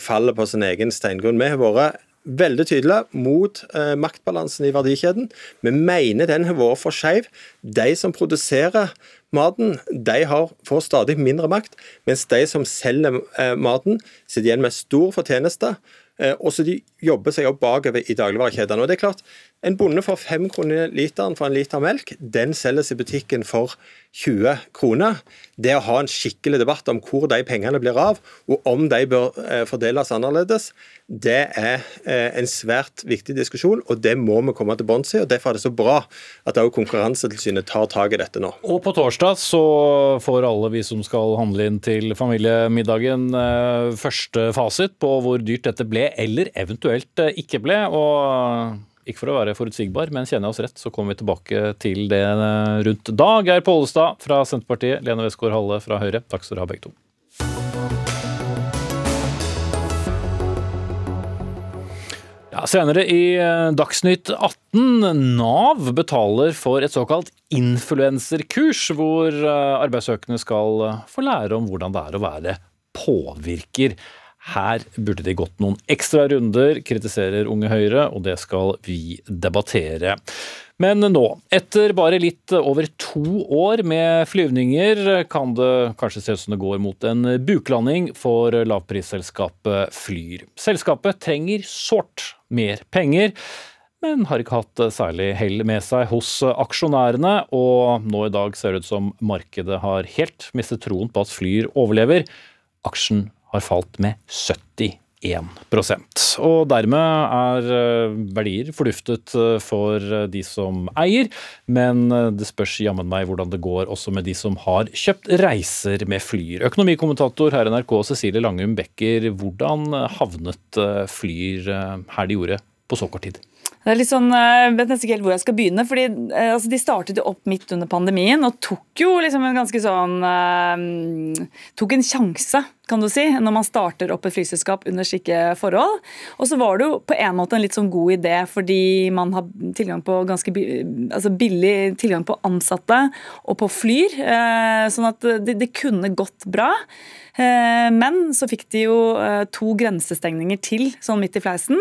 faller på sin egen steingrunn. Vi har vært veldig tydelig mot eh, maktbalansen i verdikjeden. Vi mener den har vært for skeiv. De som produserer maten, de har, får stadig mindre makt, mens de som selger eh, maten, sitter igjen med stor fortjeneste. Eh, og så de jobber seg opp bakover i dagligvarekjedene. Og det er klart, En bonde får fem kroner literen for en liter melk. Den selges i butikken for 20 kroner. Det å ha en skikkelig debatt om hvor de pengene blir av, og om de bør eh, fordeles annerledes, det er eh, en svært viktig diskusjon, og det må vi komme til bunns i. og Derfor er det så bra at også Konkurransetilsynet tar tak i dette nå. Og på torsdag så får alle vi som skal handle inn til familiemiddagen første fasit på hvor dyrt dette ble, eller eventuelt ikke ble. og ikke for å være forutsigbar, men kjenner jeg oss rett, så kommer vi tilbake til det rundt da. Geir Pollestad fra Senterpartiet, Lene Westgård-Halle fra Høyre, takk skal dere ha begge to. Ja, senere i eh, Dagsnytt 18, Nav betaler for et såkalt influenserkurs, hvor eh, arbeidssøkende skal eh, få lære om hvordan det er å være påvirker. Her burde de gått noen ekstra runder, kritiserer Unge Høyre, og det skal vi debattere. Men nå, etter bare litt over to år med flyvninger, kan det kanskje se ut som det går mot en buklanding for lavprisselskapet Flyr. Selskapet trenger sårt mer penger men har ikke hatt særlig hell med seg hos aksjonærene. Og nå i dag ser det ut som markedet har helt mistet troen på at Flyr overlever. Aksjen har falt med 71 og dermed er eh, verdier forduftet eh, for eh, de som eier, men det spørs jammen meg hvordan det går også med de som har kjøpt reiser med Flyr. Økonomikommentator her i NRK Cecilie Langum Becker, hvordan havnet Flyr her de gjorde på så kort tid? Det er litt sånn, Jeg vet nesten ikke helt hvor jeg skal begynne. fordi altså, De startet jo opp midt under pandemien og tok jo liksom en ganske sånn uh, Tok en sjanse, kan du si, når man starter opp et flyselskap under slike forhold. Og så var det jo på en måte en litt sånn god idé fordi man har tilgang på ganske altså billig tilgang på ansatte og på flyr. Uh, sånn at det, det kunne gått bra. Uh, men så fikk de jo to grensestengninger til sånn midt i fleisen.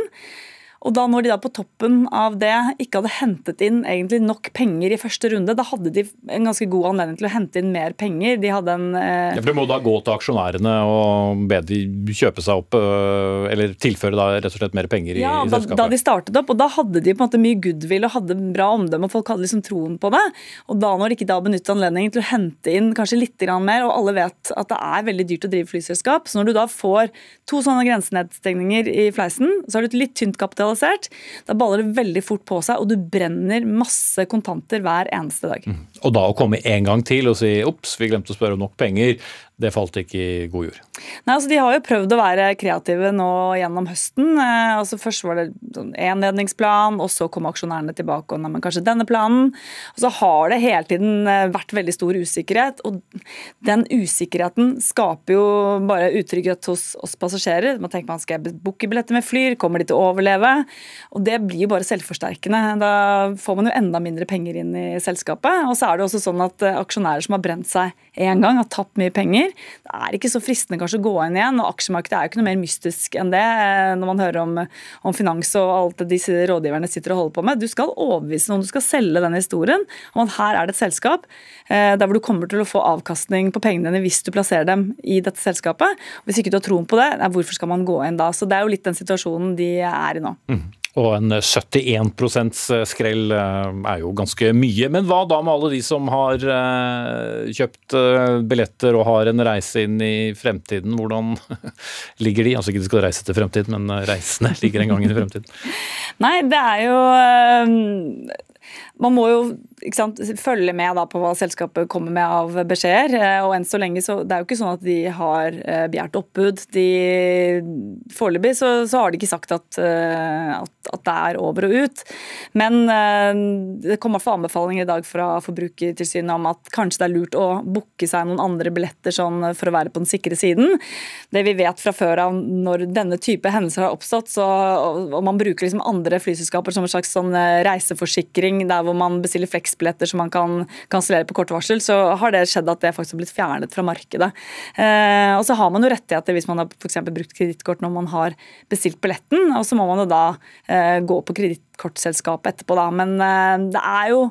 Og da når de da på toppen av det ikke hadde hentet inn egentlig nok penger i første runde, da hadde de en ganske god anledning til å hente inn mer penger. De hadde en eh... ja, for Det må da gå til aksjonærene og be de kjøpe seg opp, øh, eller tilføre da rett og slett mer penger i, ja, i selskapet? Da, da de startet opp, og da hadde de på en måte mye goodwill og hadde bra omdømme, og folk hadde liksom troen på det. Og da når de ikke da benyttet anledningen til å hente inn kanskje litt mer, og alle vet at det er veldig dyrt å drive flyselskap, så når du da får to sånne grensenedstengninger i fleisen, så har du et litt tynt kapital digitalisert. Da baller det veldig fort på seg, og du brenner masse kontanter hver eneste dag. Mm. Og da å komme en gang til og si ops, vi glemte å spørre om nok penger, det falt ikke i god jord? Nei, altså De har jo prøvd å være kreative nå gjennom høsten. Eh, altså Først var det én enledningsplan, og så kom aksjonærene tilbake og nei, kanskje denne planen. Og Så har det hele tiden eh, vært veldig stor usikkerhet, og den usikkerheten skaper jo bare utrygghet hos oss passasjerer. Man tenker man skal booke billetter med flyr, kommer de til å overleve? Og Det blir jo bare selvforsterkende. Da får man jo enda mindre penger inn i selskapet. Og så er det også sånn at eh, aksjonærer som har brent seg én gang, har tapt mye penger, det er ikke så fristende kanskje å gå inn igjen. og Aksjemarkedet er jo ikke noe mer mystisk enn det eh, når man hører om, om finans og alt det disse rådgiverne sitter og holder på med. Du skal overbevise noen, du skal selge den historien om at her er det et selskap eh, der hvor du kommer til å få avkastning på pengene dine hvis du plasserer dem i dette selskapet. Hvis ikke du har troen på det, hvorfor skal man gå inn da? Så Det er jo litt den situasjonen de er i nå. Mm. Og en 71 skrell eh, er jo ganske mye. Men hva da med alle de som har eh, kjøpt eh, billetter og har en reise inn i fremtiden? Hvordan ligger de? Altså ikke de skal reise til fremtiden, men reisende ligger en gang inn i fremtiden. Nei, det er jo Man må jo sant, følge med på hva selskapet kommer med av beskjeder. Eh, og enn så lenge så Det er jo ikke sånn at de har eh, begjært oppbud. Foreløpig så, så, har de ikke sagt at, eh, at, at, det er over og ut. Men det kommer i anbefalinger i dag fra Forbrukertilsynet om at kanskje det er lurt å booke seg noen andre billetter sånn for å være på den sikre siden. Det vi vet fra før av når denne type hendelser har oppstått, så, og man bruker liksom andre flyselskaper som en slags sånn reiseforsikring flytting der hvor man bestiller fleksbilletter som man kan kansellere på kort varsel, så har det skjedd at det faktisk har blitt fjernet fra markedet. Eh, og så har man jo rettigheter hvis man har for brukt kredittkort når man har bestilt billetten, og så må man jo da eh, gå på kredittkortselskapet etterpå, da. Men eh, det er jo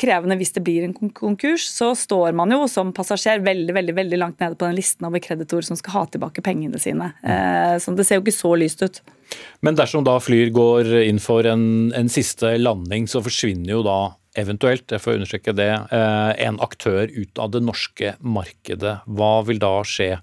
krevende hvis det blir en konkurs, så står man jo som passasjer veldig veldig, veldig langt nede på den listen over kreditorer som skal ha tilbake pengene sine. Eh, så det ser jo ikke så lyst ut. Men dersom da Flyr går inn for en, en siste landing, så forsvinner jo da eventuelt, jeg får understreke det, eh, en aktør ut av det norske markedet. Hva vil da skje?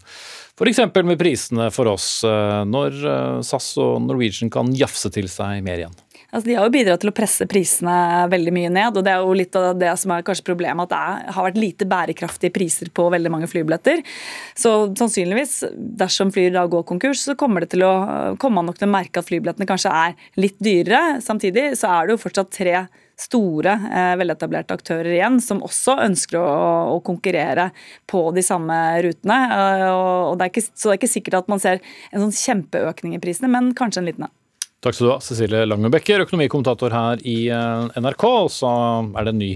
F.eks. med prisene for oss, når SAS og Norwegian kan jafse til seg mer igjen? Altså, de har jo bidratt til å presse prisene veldig mye ned. og Det er jo litt av det som er kanskje problemet, at det har vært lite bærekraftige priser på veldig mange flybilletter. Så sannsynligvis, dersom Flyr da går konkurs, så kommer, det til å, kommer man nok til å merke at flybillettene kanskje er litt dyrere. Samtidig så er det jo fortsatt tre store, eh, veletablerte aktører igjen, som også ønsker å, å konkurrere på de samme rutene. Eh, og det ikke, så det er ikke sikkert at man ser en sånn kjempeøkning i prisene, men kanskje en liten en. Takk skal du ha, Cecilie Langme Bekker, økonomikommentator her i eh, NRK. Så er det en ny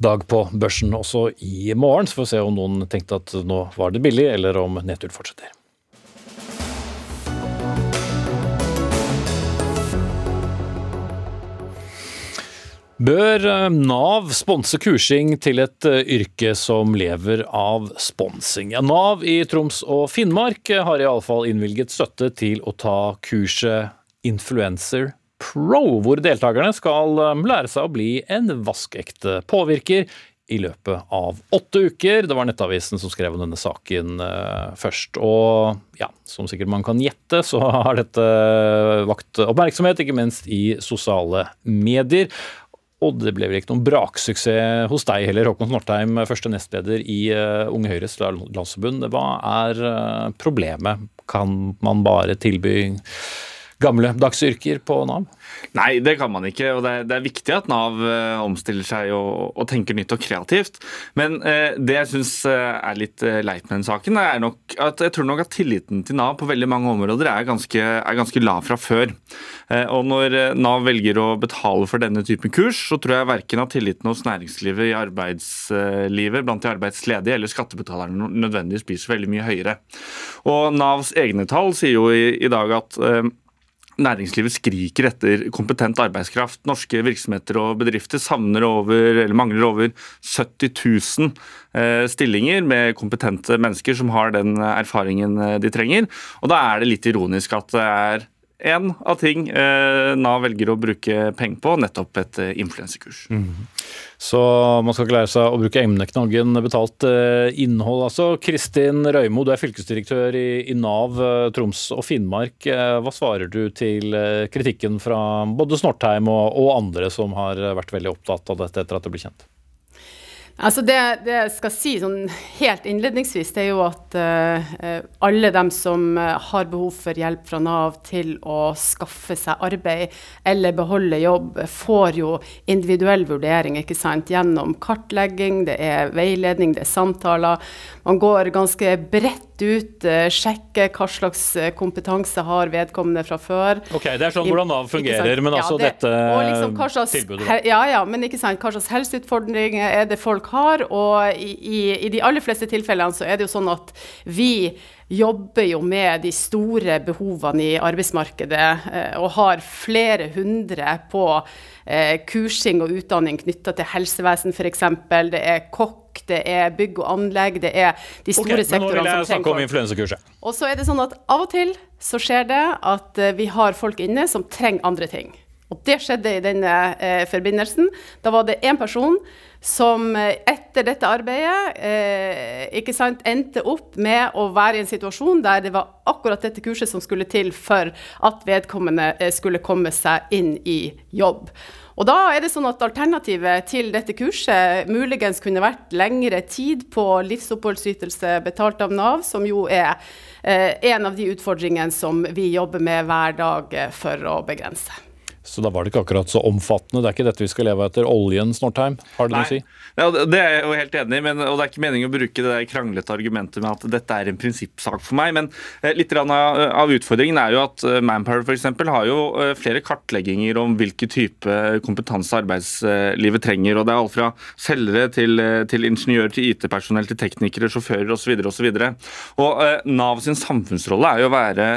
dag på børsen også i morgen, så får vi se om noen tenkte at nå var det billig, eller om nedturen fortsetter. Bør eh, Nav sponse kursing til et eh, yrke som lever av sponsing? Ja, Nav i Troms og Finnmark har iallfall innvilget støtte til å ta kurset Influencer Pro, hvor deltakerne skal um, lære seg å bli en vaskeekte påvirker i løpet av åtte uker. Det var Nettavisen som skrev om denne saken uh, først. Og ja, som sikkert man kan gjette, så har dette vakt oppmerksomhet, ikke minst i sosiale medier. Og det ble vel ikke noen braksuksess hos deg heller, Håkon Snortheim, første nestleder i uh, Unge Høyres landsforbund. Hva er uh, problemet? Kan man bare tilby gamledags yrker på Nav? Nei, det kan man ikke. og Det er, det er viktig at Nav uh, omstiller seg og, og, tenker nytt og kreativt. Men uh, det jeg syns eh, er litt leit med den saken, er nok at jeg tror nok at tilliten til Nav på veldig mange områder er ganske, er ganske lav fra før. og når Nav velger å betale for denne typen kurs, så tror jeg verken at tilliten hos næringslivet i arbeidslivet, blant de arbeidsledige eller skattebetalerne nødvendigvis blir så veldig mye høyere. Og Navs egne tall sier jo i, i dag at næringslivet skriker etter kompetent arbeidskraft. Norske virksomheter og bedrifter over, mangler over 70 000 eh, stillinger med kompetente mennesker som har den erfaringen eh, de trenger. Og Da er det litt ironisk at det er én av ting eh, Nav velger å bruke penger på, nettopp et influensekurs. Mm. Så man skal ikke lære seg å bruke emneknaggen betalt eh, innhold. altså. Kristin Røymo, du er fylkesdirektør i, Nav Troms og Finnmark. Hva svarer du til kritikken fra både Snortheim og andre som har vært veldig opptatt av dette etter at det ble kjent? Altså det, jeg skal si sånn helt innledningsvis, det er jo at uh, alle dem som eh, har behov for hjelp fra Nav til å skaffe seg arbeid eller beholde jobb, får jo individuell vurdering ikke sant? gjennom kartlegging, det er veiledning, det er samtaler. Man går ganske bredt ut, uh, sjekker hva slags kompetanse har vedkommende fra før. Ok, Det er sånn hvordan Nav fungerer, men altså ja, det, dette liksom slags, tilbudet? Ja, ja, men ikke sant, hva slags helseutfordringer er det folk har. Og i, i, i, de aller fleste tilfellene så er det jo sånn at vi jobber jo med de store behovene i arbeidsmarkedet eh, og har flere hundre på eh, kursing og utdanning knytta til helsevesen f.eks. Det er kokk, det er bygg og anlegg, det er de store okay, sektorene som trenger snakke om influensakurset. Og så er det sånn at av og til så skjer det at eh, vi har folk inne som trenger andre ting. Og det skjedde i denne eh, forbindelsen. Da var det én person som eh, etter dette arbeidet eh, ikke sant, endte opp med å være i en situasjon der det var akkurat dette kurset som skulle til for at vedkommende eh, skulle komme seg inn i jobb. Og da er det sånn at Alternativet til dette kurset muligens kunne vært lengre tid på livsoppholdsytelse betalt av Nav, som jo er eh, en av de utfordringene som vi jobber med hver dag eh, for å begrense. Så da var det ikke akkurat så omfattende. Det er ikke dette vi skal leve etter oljen, Snortheim. Har du noe å si? Ja, det er jeg jo helt enig i, men, og det er ikke meningen å bruke det kranglete argumentet med at dette er en prinsippsak for meg. Men eh, litt av, av, utfordringen er jo at eh, Manpower f.eks. har jo eh, flere kartlegginger om hvilken type kompetanse arbeidslivet trenger. og Det er alt fra selgere til, til ingeniører til IT-personell til teknikere, sjåfører osv. osv. Nav sin samfunnsrolle er jo å være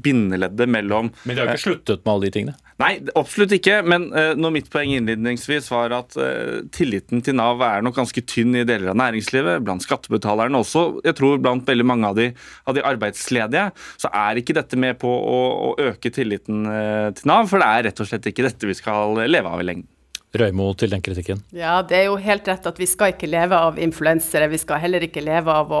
bindeleddet mellom Men de har ikke sluttet med alle de tingene? Nei, absolutt ikke. Men uh, når mitt poeng innledningsvis var at uh, tilliten til Nav er nok ganske tynn i deler av næringslivet, blant skattebetalerne også. Jeg tror blant veldig mange av de, av de arbeidsledige, så er ikke dette med på å, å øke tilliten uh, til Nav. For det er rett og slett ikke dette vi skal leve av i lengden. Røymo til den kritikken? Ja, det er jo helt rett at vi skal ikke leve av influensere. Vi skal heller ikke leve av å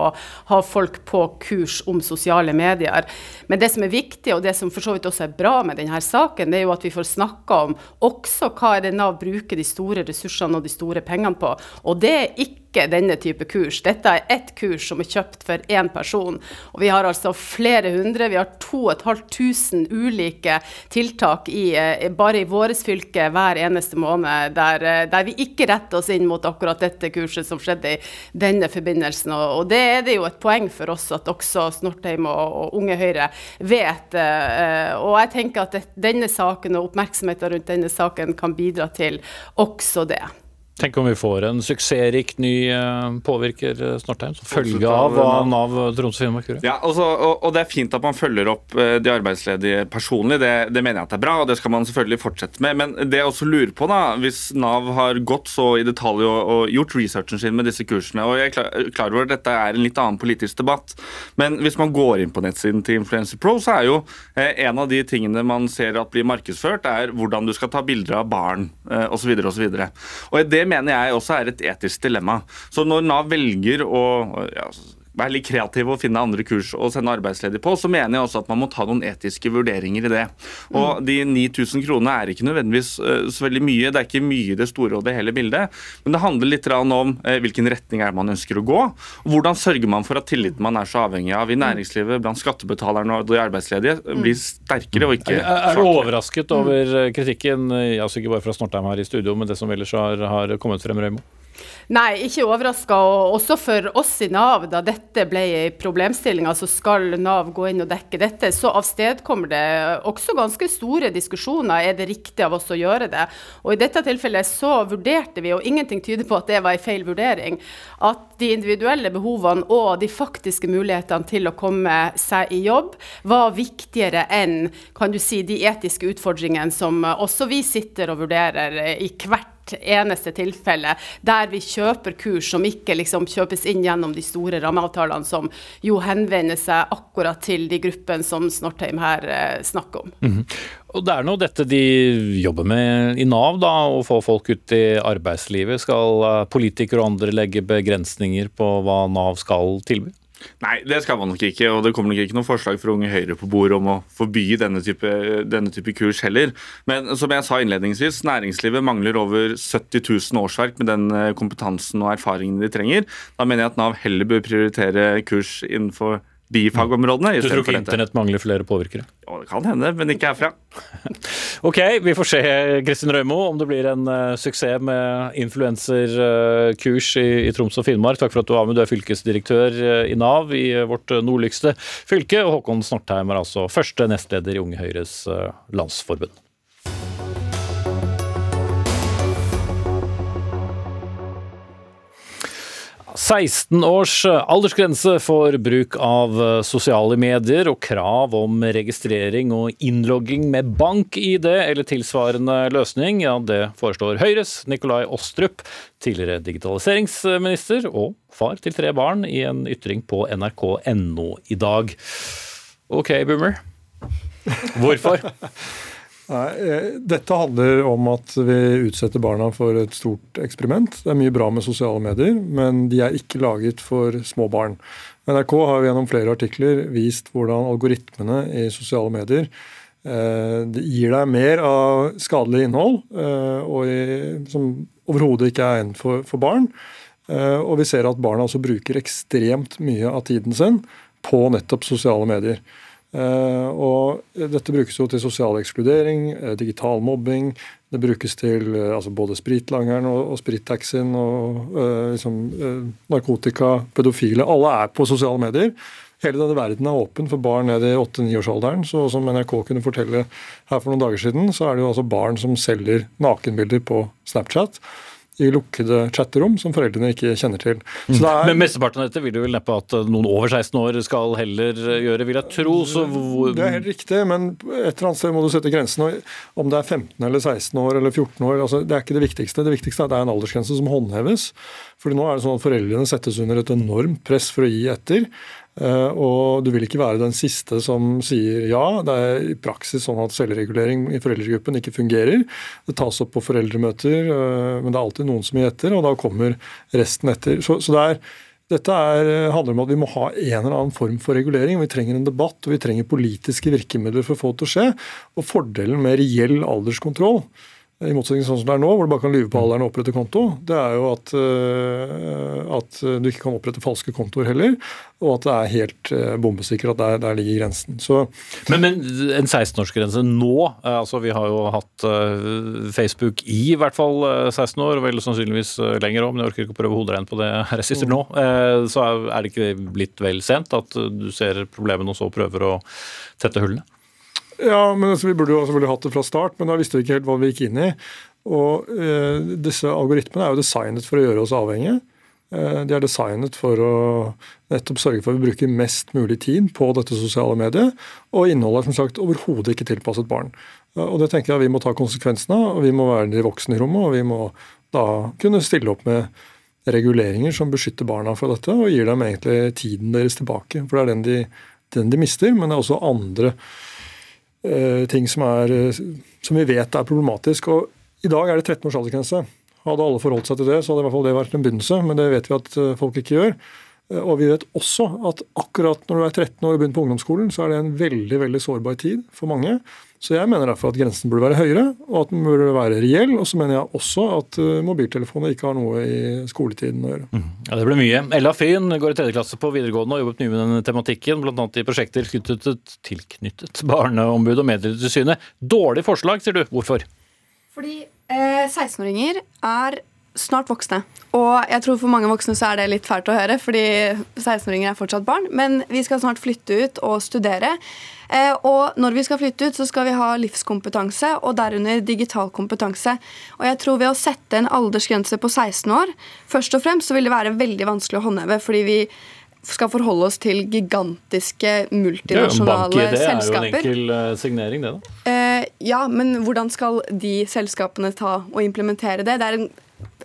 ha folk på kurs om sosiale medier. Men det som er viktig, og det som for så vidt også er bra med denne saken, det er jo at vi får snakka om også hva er det Nav bruker de store ressursene og de store pengene på. Og det er ikke ikke denne type kurs. Dette er ett kurs som er kjøpt for én person. Og vi har altså flere hundre, vi har 2500 ulike tiltak i, eh, bare i vårt fylke hver eneste måned, der, eh, der, vi ikke retter oss inn mot akkurat dette kurset som skjedde i denne forbindelsen. Og, det er det jo et poeng for oss at også Snortheim og, og Unge Høyre vet. Eh, og jeg tenker at denne saken og oppmerksomheten rundt denne saken kan bidra til også det. Tenk om vi får en suksessrik ny eh, påvirker snart Snortheim, som følge av hva Nav Troms og Finnmark gjør. Ja, altså, og, og, det er fint at man følger opp eh, de arbeidsledige personlig, det, det, mener jeg at det er bra, og det skal man selvfølgelig fortsette med. Men det jeg også lurer på, da, hvis Nav har gått så i detalj og, og gjort researchen sin med disse kursene, og jeg er klar, klar over at dette er en litt annen politisk debatt, men hvis man går inn på nettsiden til Influencer Pro, så er jo en av de tingene man ser at blir markedsført, er hvordan du skal ta bilder av barn osv. osv. Og det mener jeg også er et etisk dilemma. Så når Nav velger å ja, være litt kreativ og finne andre kurs å sende arbeidsledige på, så mener jeg også at man må ta noen etiske vurderinger i det. Og mm. de 9000 kronene er ikke nødvendigvis uh, så veldig mye. Det er ikke mye i det store og det hele bildet. Men det handler litt om uh, hvilken retning er man ønsker å gå. og Hvordan sørger man for at tilliten man er så avhengig av i mm. næringslivet, blant skattebetalerne og de arbeidsledige, mm. blir sterkere og ikke Er, er du overrasket over eh, kritikken, altså ikke bare fra Snortheim her i studio, men det som ellers har, har kommet frem, Røymo? Nei, ikke overraska. Og også for oss i Nav, da dette ble en problemstilling, altså skal Nav gå inn og dekke dette, så avstedkommer det også ganske store diskusjoner. Er det riktig av oss å gjøre det? Og i dette tilfellet så vurderte vi, og ingenting tyder på at det var en feil vurdering, at de individuelle behovene og de faktiske mulighetene til å komme seg i jobb var viktigere enn kan du si, de etiske utfordringene som også vi sitter og vurderer i hvert eneste tilfelle der vi kjøper kurs som ikke liksom kjøpes inn gjennom de store rammeavtalene, som jo henvender seg akkurat til de gruppene som Snortheim her eh, snakker om. Mm -hmm. Og Det er nå dette de jobber med i Nav, da, å få folk ut i arbeidslivet. Skal eh, politikere og andre legge begrensninger på hva Nav skal tilby? Nei, det skal man nok ikke. Og det kommer nok ikke noe forslag fra Unge Høyre på bordet om å forby denne type, denne type, kurs heller. Men som jeg sa innledningsvis, næringslivet mangler over 70 000 årsverk med den eh, kompetansen og erfaringen de trenger. Da mener jeg at Nav heller bør prioritere kurs innenfor bifagområdene. Du tror ikke internett mangler flere påvirkere? Ja, det kan hende, men ikke herfra. ok, vi får se Kristin Røymo om det blir en uh, suksess med influenserkurs uh, i, i, Troms og Finnmark. Takk for at du var med. Du er fylkesdirektør uh, i Nav i vårt nordligste fylke. Og Håkon Snortheim er altså første nestleder i Unge Høyres landsforbund. 16 års aldersgrense for bruk av sosiale medier og krav om registrering og innlogging med bank-ID eller tilsvarende løsning, ja, det foreslår Høyres Nikolai Ostrup, tidligere digitaliseringsminister og far til tre barn, i en ytring på nrk.no i dag. Ok, boomer. Hvorfor? Nei, eh, Dette handler om at vi utsetter barna for et stort eksperiment. Det er mye bra med sosiale medier, men de er ikke laget for små barn. NRK har gjennom flere artikler vist hvordan algoritmene i sosiale medier eh, gir deg mer av skadelig innhold eh, i, som overhodet ikke er egnet for, for, barn. Eh, og vi ser at barna også bruker ekstremt mye av tiden sin på nettopp sosiale medier. Og dette brukes jo til sosial ekskludering, digital mobbing. Det brukes til altså både spritlangeren og, og sprittaxien og liksom, narkotika, pedofile. Alle er på sosiale medier. Hele denne verden er åpen for barn ned i 8-9-årsalderen. Så som NRK kunne fortelle her for noen dager siden, så er det jo altså barn som selger nakenbilder på Snapchat i lukkede chatterom som foreldrene ikke kjenner til. Mm. Er, Men mesteparten av dette vil du vel neppe at noen over 16 år skal heller gjøre, vil jeg tro. Hvor... Det er helt riktig, men et eller annet sted må du sette grensen. Om det er 15 eller 16 år eller 14 år, altså, det er ikke det viktigste. Det viktigste er at det er en aldersgrense som håndheves. Fordi nå er det sånn at Foreldrene settes under et enormt press for å gi etter. Eh, og du vil ikke være den siste som sier ja. Det er i praksis sånn at selvregulering i foreldregruppen ikke fungerer. Det tas opp på foreldremøter, eh, men det er alltid noen som gir etter, og da kommer resten etter. Så, så det er, dette er, handler om at vi må ha en eller annen form for regulering. Vi trenger en debatt og vi trenger politiske virkemidler for å få det til å skje. Og Fordelen med reell alderskontroll i motsetning til sånn som det er nå, hvor du bare kan lyve på alderen og opprette konto, det er jo at, uh, at, du ikke kan opprette falske kontoer heller, og at det er helt uh, bombesikkert at der, der, ligger grensen. Så, men, men, en 16-årsgrense nå, uh, altså vi har jo hatt Facebook i i hvert fall 16 år, og vel sannsynligvis lenger òg, men jeg orker ikke å prøve hoderegn på det her jeg sitter nå. så er det ikke blitt vel sent at du ser problemene og så prøver å tette hullene? Ja, men altså, Vi burde jo selvfølgelig hatt det fra start, men da visste vi ikke helt hva vi gikk inn i. Og eh, Disse algoritmene er jo designet for å gjøre oss avhengige. Eh, de er designet for å nettopp sørge for at vi bruker mest mulig tid på dette sosiale mediet. Og innholdet er som sagt overhodet ikke tilpasset barn. Eh, og Det tenker jeg vi må ta konsekvensen av, og vi må være de voksne i rommet. Og vi må da kunne stille opp med reguleringer som beskytter barna fra dette, og gir dem egentlig tiden deres tilbake. For det er den de, den de mister, men det er også andre ting som, er, eh, som, vi vet er problematisk. Og I dag er det 13 års aldersgrense. Hadde alle forholdt seg til det, så hadde i hvert fall det vært en begynnelse, men det vet vi at eh, folk ikke gjør. Og vi vet også at akkurat når du er 13 år og begynner på ungdomsskolen, så er det en veldig veldig sårbar tid for mange. Så jeg mener derfor at grensen burde være høyere, og at den burde være reell. Og så mener jeg også at uh, mobiltelefoner ikke har noe i skoletiden å gjøre. Mm. Ja, Det blir mye. Ella Fyn går i tredje klasse på videregående og har jobbet mye med denne tematikken, bl.a. i prosjekter tilknyttet, tilknyttet Barneombudet og Medietilsynet. Dårlig forslag, sier du. Hvorfor? Fordi eh, 16-åringer er snart voksne. Og jeg tror for mange voksne så er det litt fælt å høre, fordi 16-åringer er fortsatt barn. Men vi skal snart flytte ut og studere. Eh, og når vi skal flytte ut, så skal vi ha livskompetanse, og derunder digital kompetanse. Og jeg tror ved å sette en aldersgrense på 16 år, først og fremst så vil det være veldig vanskelig å håndheve, fordi vi skal forholde oss til gigantiske multinasjonale ja, selskaper. Det er jo en enkel uh, signering, det da. Eh, ja, men hvordan skal de selskapene ta og implementere det? Det er en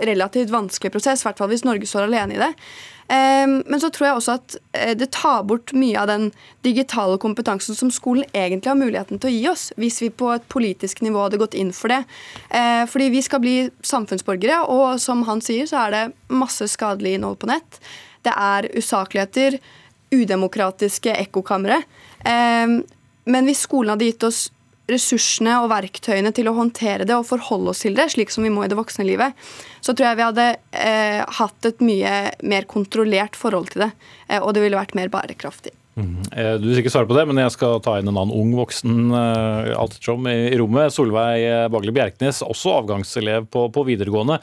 relativt vanskelig prosess, i hvert fall hvis Norge står alene i det. Um, men så tror jeg også at uh, det tar bort mye av den digitale kompetansen som skolen egentlig har muligheten til å gi oss, hvis vi på et politisk nivå hadde gått inn for det. Uh, fordi vi skal bli samfunnsborgere, og som han sier, så er det masse skadelig innhold på nett. Det er usakligheter, udemokratiske ekkokamre. Um, men hvis skolen hadde gitt oss ressursene og verktøyene til å håndtere det og forholde oss til det, slik som vi må i det voksne livet, så tror jeg vi hadde eh, hatt et mye mer kontrollert forhold til det. Eh, og det ville vært mer bærekraftig. Mm. Du vil ikke svare på det, men jeg skal ta inn en annen ung voksen alt i, i rommet. Solveig Bagle Bjerknes, også avgangselev på, på videregående.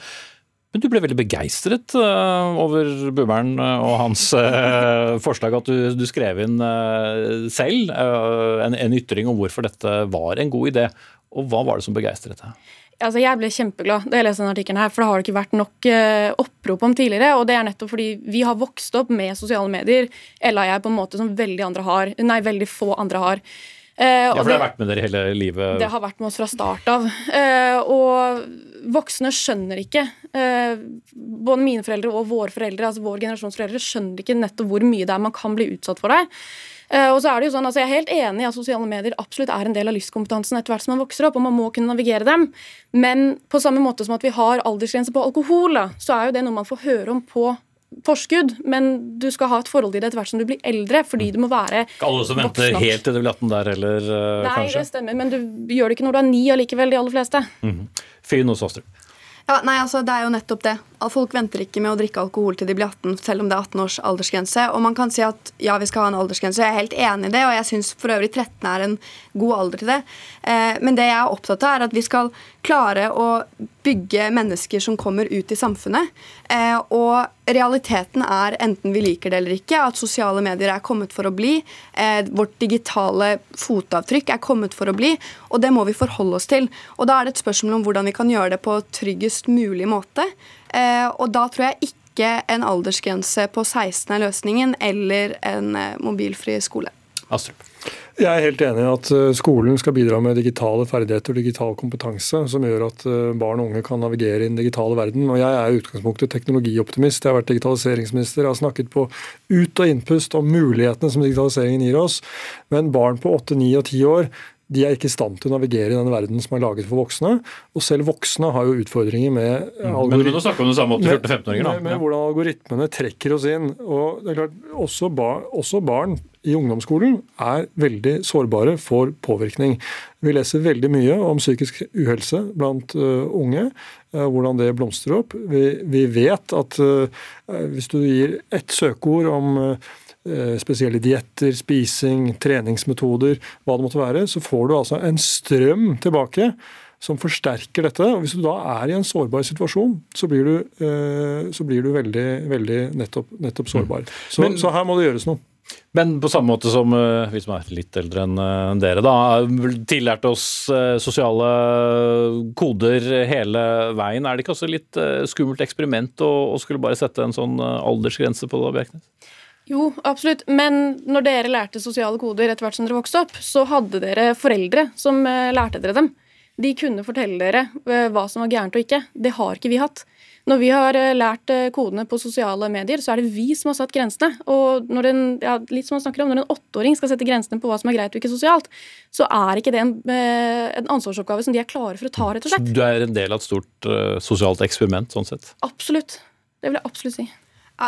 Men du ble veldig begeistret uh, over Bummeren uh, og hans uh, forslag, at du, du, skrev inn selv en, en, ytring om hvorfor dette var en god idé. Og hva var det som begeistret deg? Altså, jeg ble kjempeglad da jeg leste denne artikkelen, for det har det ikke vært nok opprop om tidligere. og Det er nettopp fordi vi har vokst opp med sosiale medier, Ella og jeg, på en måte som veldig, andre har, nei, veldig få andre har. ja, for det har vært med dere hele livet? Det har vært med oss fra start av. og voksne skjønner ikke eh, Både mine foreldre og våre foreldre, altså vår generasjons foreldre skjønner ikke nettopp hvor mye det er man kan bli utsatt for det. Eh, og så er det jo sånn, altså Jeg er helt enig i at sosiale medier absolutt er en del av livskompetansen etter hvert som man vokser opp, og man må kunne navigere dem. Men på samme måte som at vi har aldersgrense på alkohol, da, så er jo det noe man får høre om på forskudd, men du skal ha et forhold til det etter hvert som du blir eldre, fordi du må være Ikke alle som venter helt til du blir 18 der heller, uh, Nei, kanskje? Nei, det stemmer, men du gjør det ikke når du er ni allikevel, de aller fleste. Mm -hmm. Fyn og Astrup. Ja, nei, altså Det er jo nettopp det. Folk venter ikke med å drikke alkohol til de blir 18, selv om det er 18 års aldersgrense. Og man kan si at ja, vi skal ha en aldersgrense, jeg er helt enig i det, og jeg syns for øvrig 13 er en god alder til det. Eh, men det jeg er opptatt av, er at vi skal klare å bygge mennesker som kommer ut i samfunnet. Eh, og realiteten er, enten vi liker det eller ikke, at sosiale medier er kommet for å bli. Eh, vårt digitale fotavtrykk er kommet for å bli, og det må vi forholde oss til. Og da er det et spørsmål om hvordan vi kan gjøre det på tryggest mulig måte. Eh, og da tror jeg ikke en aldersgrense på 16 er løsningen, eller en eh, mobilfri skole. Astrup. Jeg er helt enig i at eh, skolen skal bidra med digitale ferdigheter og digital kompetanse som gjør at barn og unge kan navigere i den digitale verden. Og Jeg er i utgangspunktet teknologioptimist. Jeg har vært digitaliseringsminister. Jeg har snakket på ut- og innpust om mulighetene som digitaliseringen gir oss. Men barn på 8, 9 og 10 år de er ikke i stand til å navigere i den verden som er laget for voksne. Og selv voksne har jo utfordringer med mm. Men nå snakker vi om det samme 80-14-15-åringer, da. Med, med, hvordan algoritmene trekker oss inn. Og det er klart, også, bar, også barn i ungdomsskolen er veldig sårbare for påvirkning. Vi leser veldig mye om psykisk uhelse blant uh, unge, uh, hvordan det blomstrer opp. Vi, vi vet at uh, hvis du gir ett søkeord om Eh, spesielle dietter, spising, treningsmetoder, hva det måtte være, så får du altså en strøm tilbake som forsterker dette. og Hvis du da er i en sårbar situasjon, så blir du, eh, så blir du veldig, veldig nettopp, nettopp mm. sårbar. Så, Men, så, her må det gjøres noe. Men på samme måte som eh, vi som er litt eldre enn dere, da, tillærte oss sosiale koder hele veien. Er det ikke også litt skummelt eksperiment å skulle bare sette en sånn aldersgrense på det, Bjerknes? Jo, absolutt. Men når dere lærte sosiale koder etter hvert som dere vokste opp, så hadde dere foreldre som eh, lærte dere dem. De kunne fortelle dere eh, hva som var gærent og ikke. Det har ikke vi hatt. Når vi har eh, lært kodene på sosiale medier, så er det vi som har satt grensene. Og når en, ja, litt som man snakker om, når en åtteåring skal sette grensene på hva som er greit og ikke sosialt, så er ikke det en, en ansvarsoppgave som de er klare for å ta, rett og slett. Du er en del av et stort uh, sosialt eksperiment, sånn sett? Absolutt. Det vil jeg absolutt si.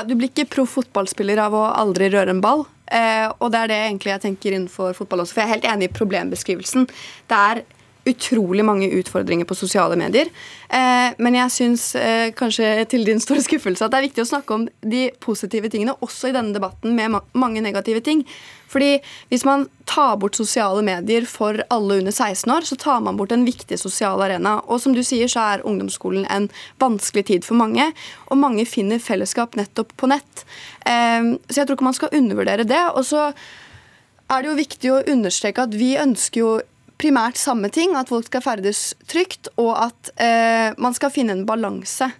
Du blir ikke proff fotballspiller av å aldri røre en ball. Eh, og det er det egentlig jeg tenker innenfor fotball også. For jeg er helt enig i problembeskrivelsen. Det er utrolig mange utfordringer på sosiale medier. Eh, men jeg syns eh, kanskje til din store skuffelse at det er viktig å snakke om de positive tingene også i denne debatten med ma mange negative ting. Fordi Hvis man tar bort sosiale medier for alle under 16 år, så tar man bort en viktig sosial arena. Og som du sier, så er ungdomsskolen en vanskelig tid for mange. Og mange finner fellesskap nettopp på nett. Eh, så jeg tror ikke man skal undervurdere det. Og så er det jo viktig å understreke at vi ønsker jo primært samme ting, at folk skal ferdes trygt, og at eh, man skal finne en balanse.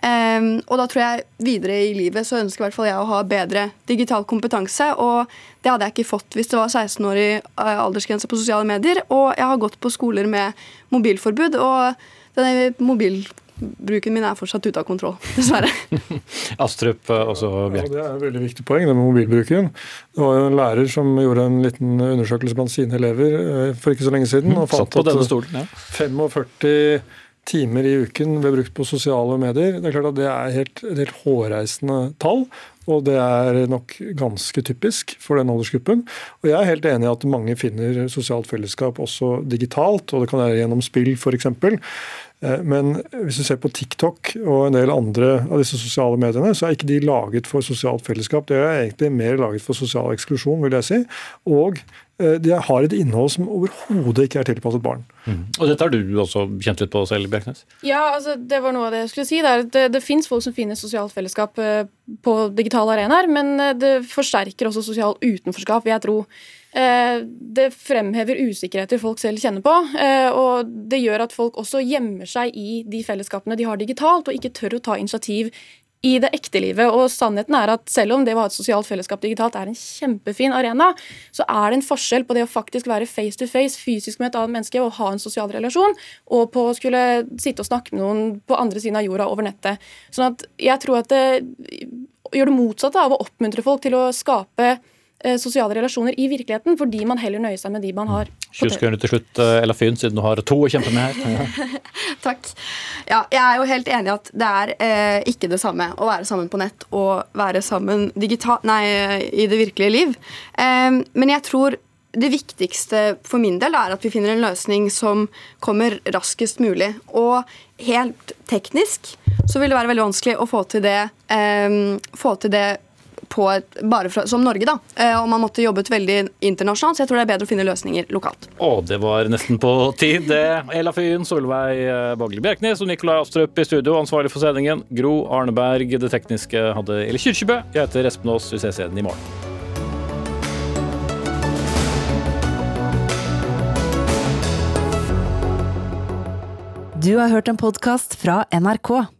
Um, og da tror jeg videre i livet så ønsker i hvert fall jeg å ha bedre digital kompetanse. Og det hadde jeg ikke fått hvis det var 16 år i uh, aldersgrense på sosiale medier. Og jeg har gått på skoler med mobilforbud, og denne mobil bruken min er fortsatt ute av kontroll, dessverre. Astrup, eh, også Bjerk. Ja, det er et veldig viktig poeng, det med mobilbruken. Det var jo en lærer som gjorde en liten undersøkelse blant sine elever eh, for ikke så lenge siden. og fant at stolen, ja. 45 timer i uken ble brukt på sosiale medier. Det er klart at det er helt, et helt hårreisende tall. Og det er nok ganske typisk for den aldersgruppen. Og jeg er helt enig i at mange finner sosialt fellesskap også digitalt, og det kan være gjennom spill f.eks. Eh, men hvis du ser på TikTok og en del andre av disse sosiale mediene, så er ikke de laget for sosialt fellesskap. Det er egentlig mer laget for sosial eksklusjon, vil jeg si. Og eh, de har et innhold som overhodet ikke er tilpasset barn. Mm. Og dette har du også kjent litt på selv, Bjerknes? Ja, altså, det var noe av det jeg skulle si. Det, det, det fins folk som finner sosialt fellesskap eh, på digitale arenaer, men det forsterker også sosial utenforskap, vil jeg tro. Eh, det fremhever usikkerheter folk selv kjenner på. Eh, og det gjør at folk også gjemmer seg i de fellesskapene de har digitalt, og ikke tør å ta initiativ i det ekte livet. Og sannheten er at selv om det å ha et sosialt fellesskap digitalt er en kjempefin arena, så er det en forskjell på det å faktisk være face to face fysisk med et annet menneske og ha en sosial relasjon, og på å skulle sitte og snakke med noen på andre siden av jorda over nettet. Sånn at jeg tror at det gjør det motsatte av å oppmuntre folk til å skape sosiale relasjoner i virkeligheten, fordi man heller nøyer seg med de man har. 20 sekunder til slutt, eh, Ella Fyn, siden du har to å kjempe med her. Takk. Ja, jeg er jo helt enig i at det er eh, ikke det samme å være sammen på nett og være sammen nei, i det virkelige liv. Eh, men jeg tror det viktigste for min del er at vi finner en løsning som kommer raskest mulig. Og helt teknisk så vil det være veldig vanskelig å få til det, eh, få til det et, bare fra, som Norge, da. Eh, og man måtte jobbet veldig internasjonalt, så jeg tror det er bedre å finne løsninger lokalt. Å, det var nesten på tid, det. Ella Fyn, Solveig eh, Bagli Bjerknes og Nikolai Astrup i studio, ansvarlig for sendingen. Gro Arneberg, det tekniske, hadde Eli Kyrkjebø. Jeg heter Espen Aas, vi ses igjen i morgen. Du har hørt en podkast fra NRK.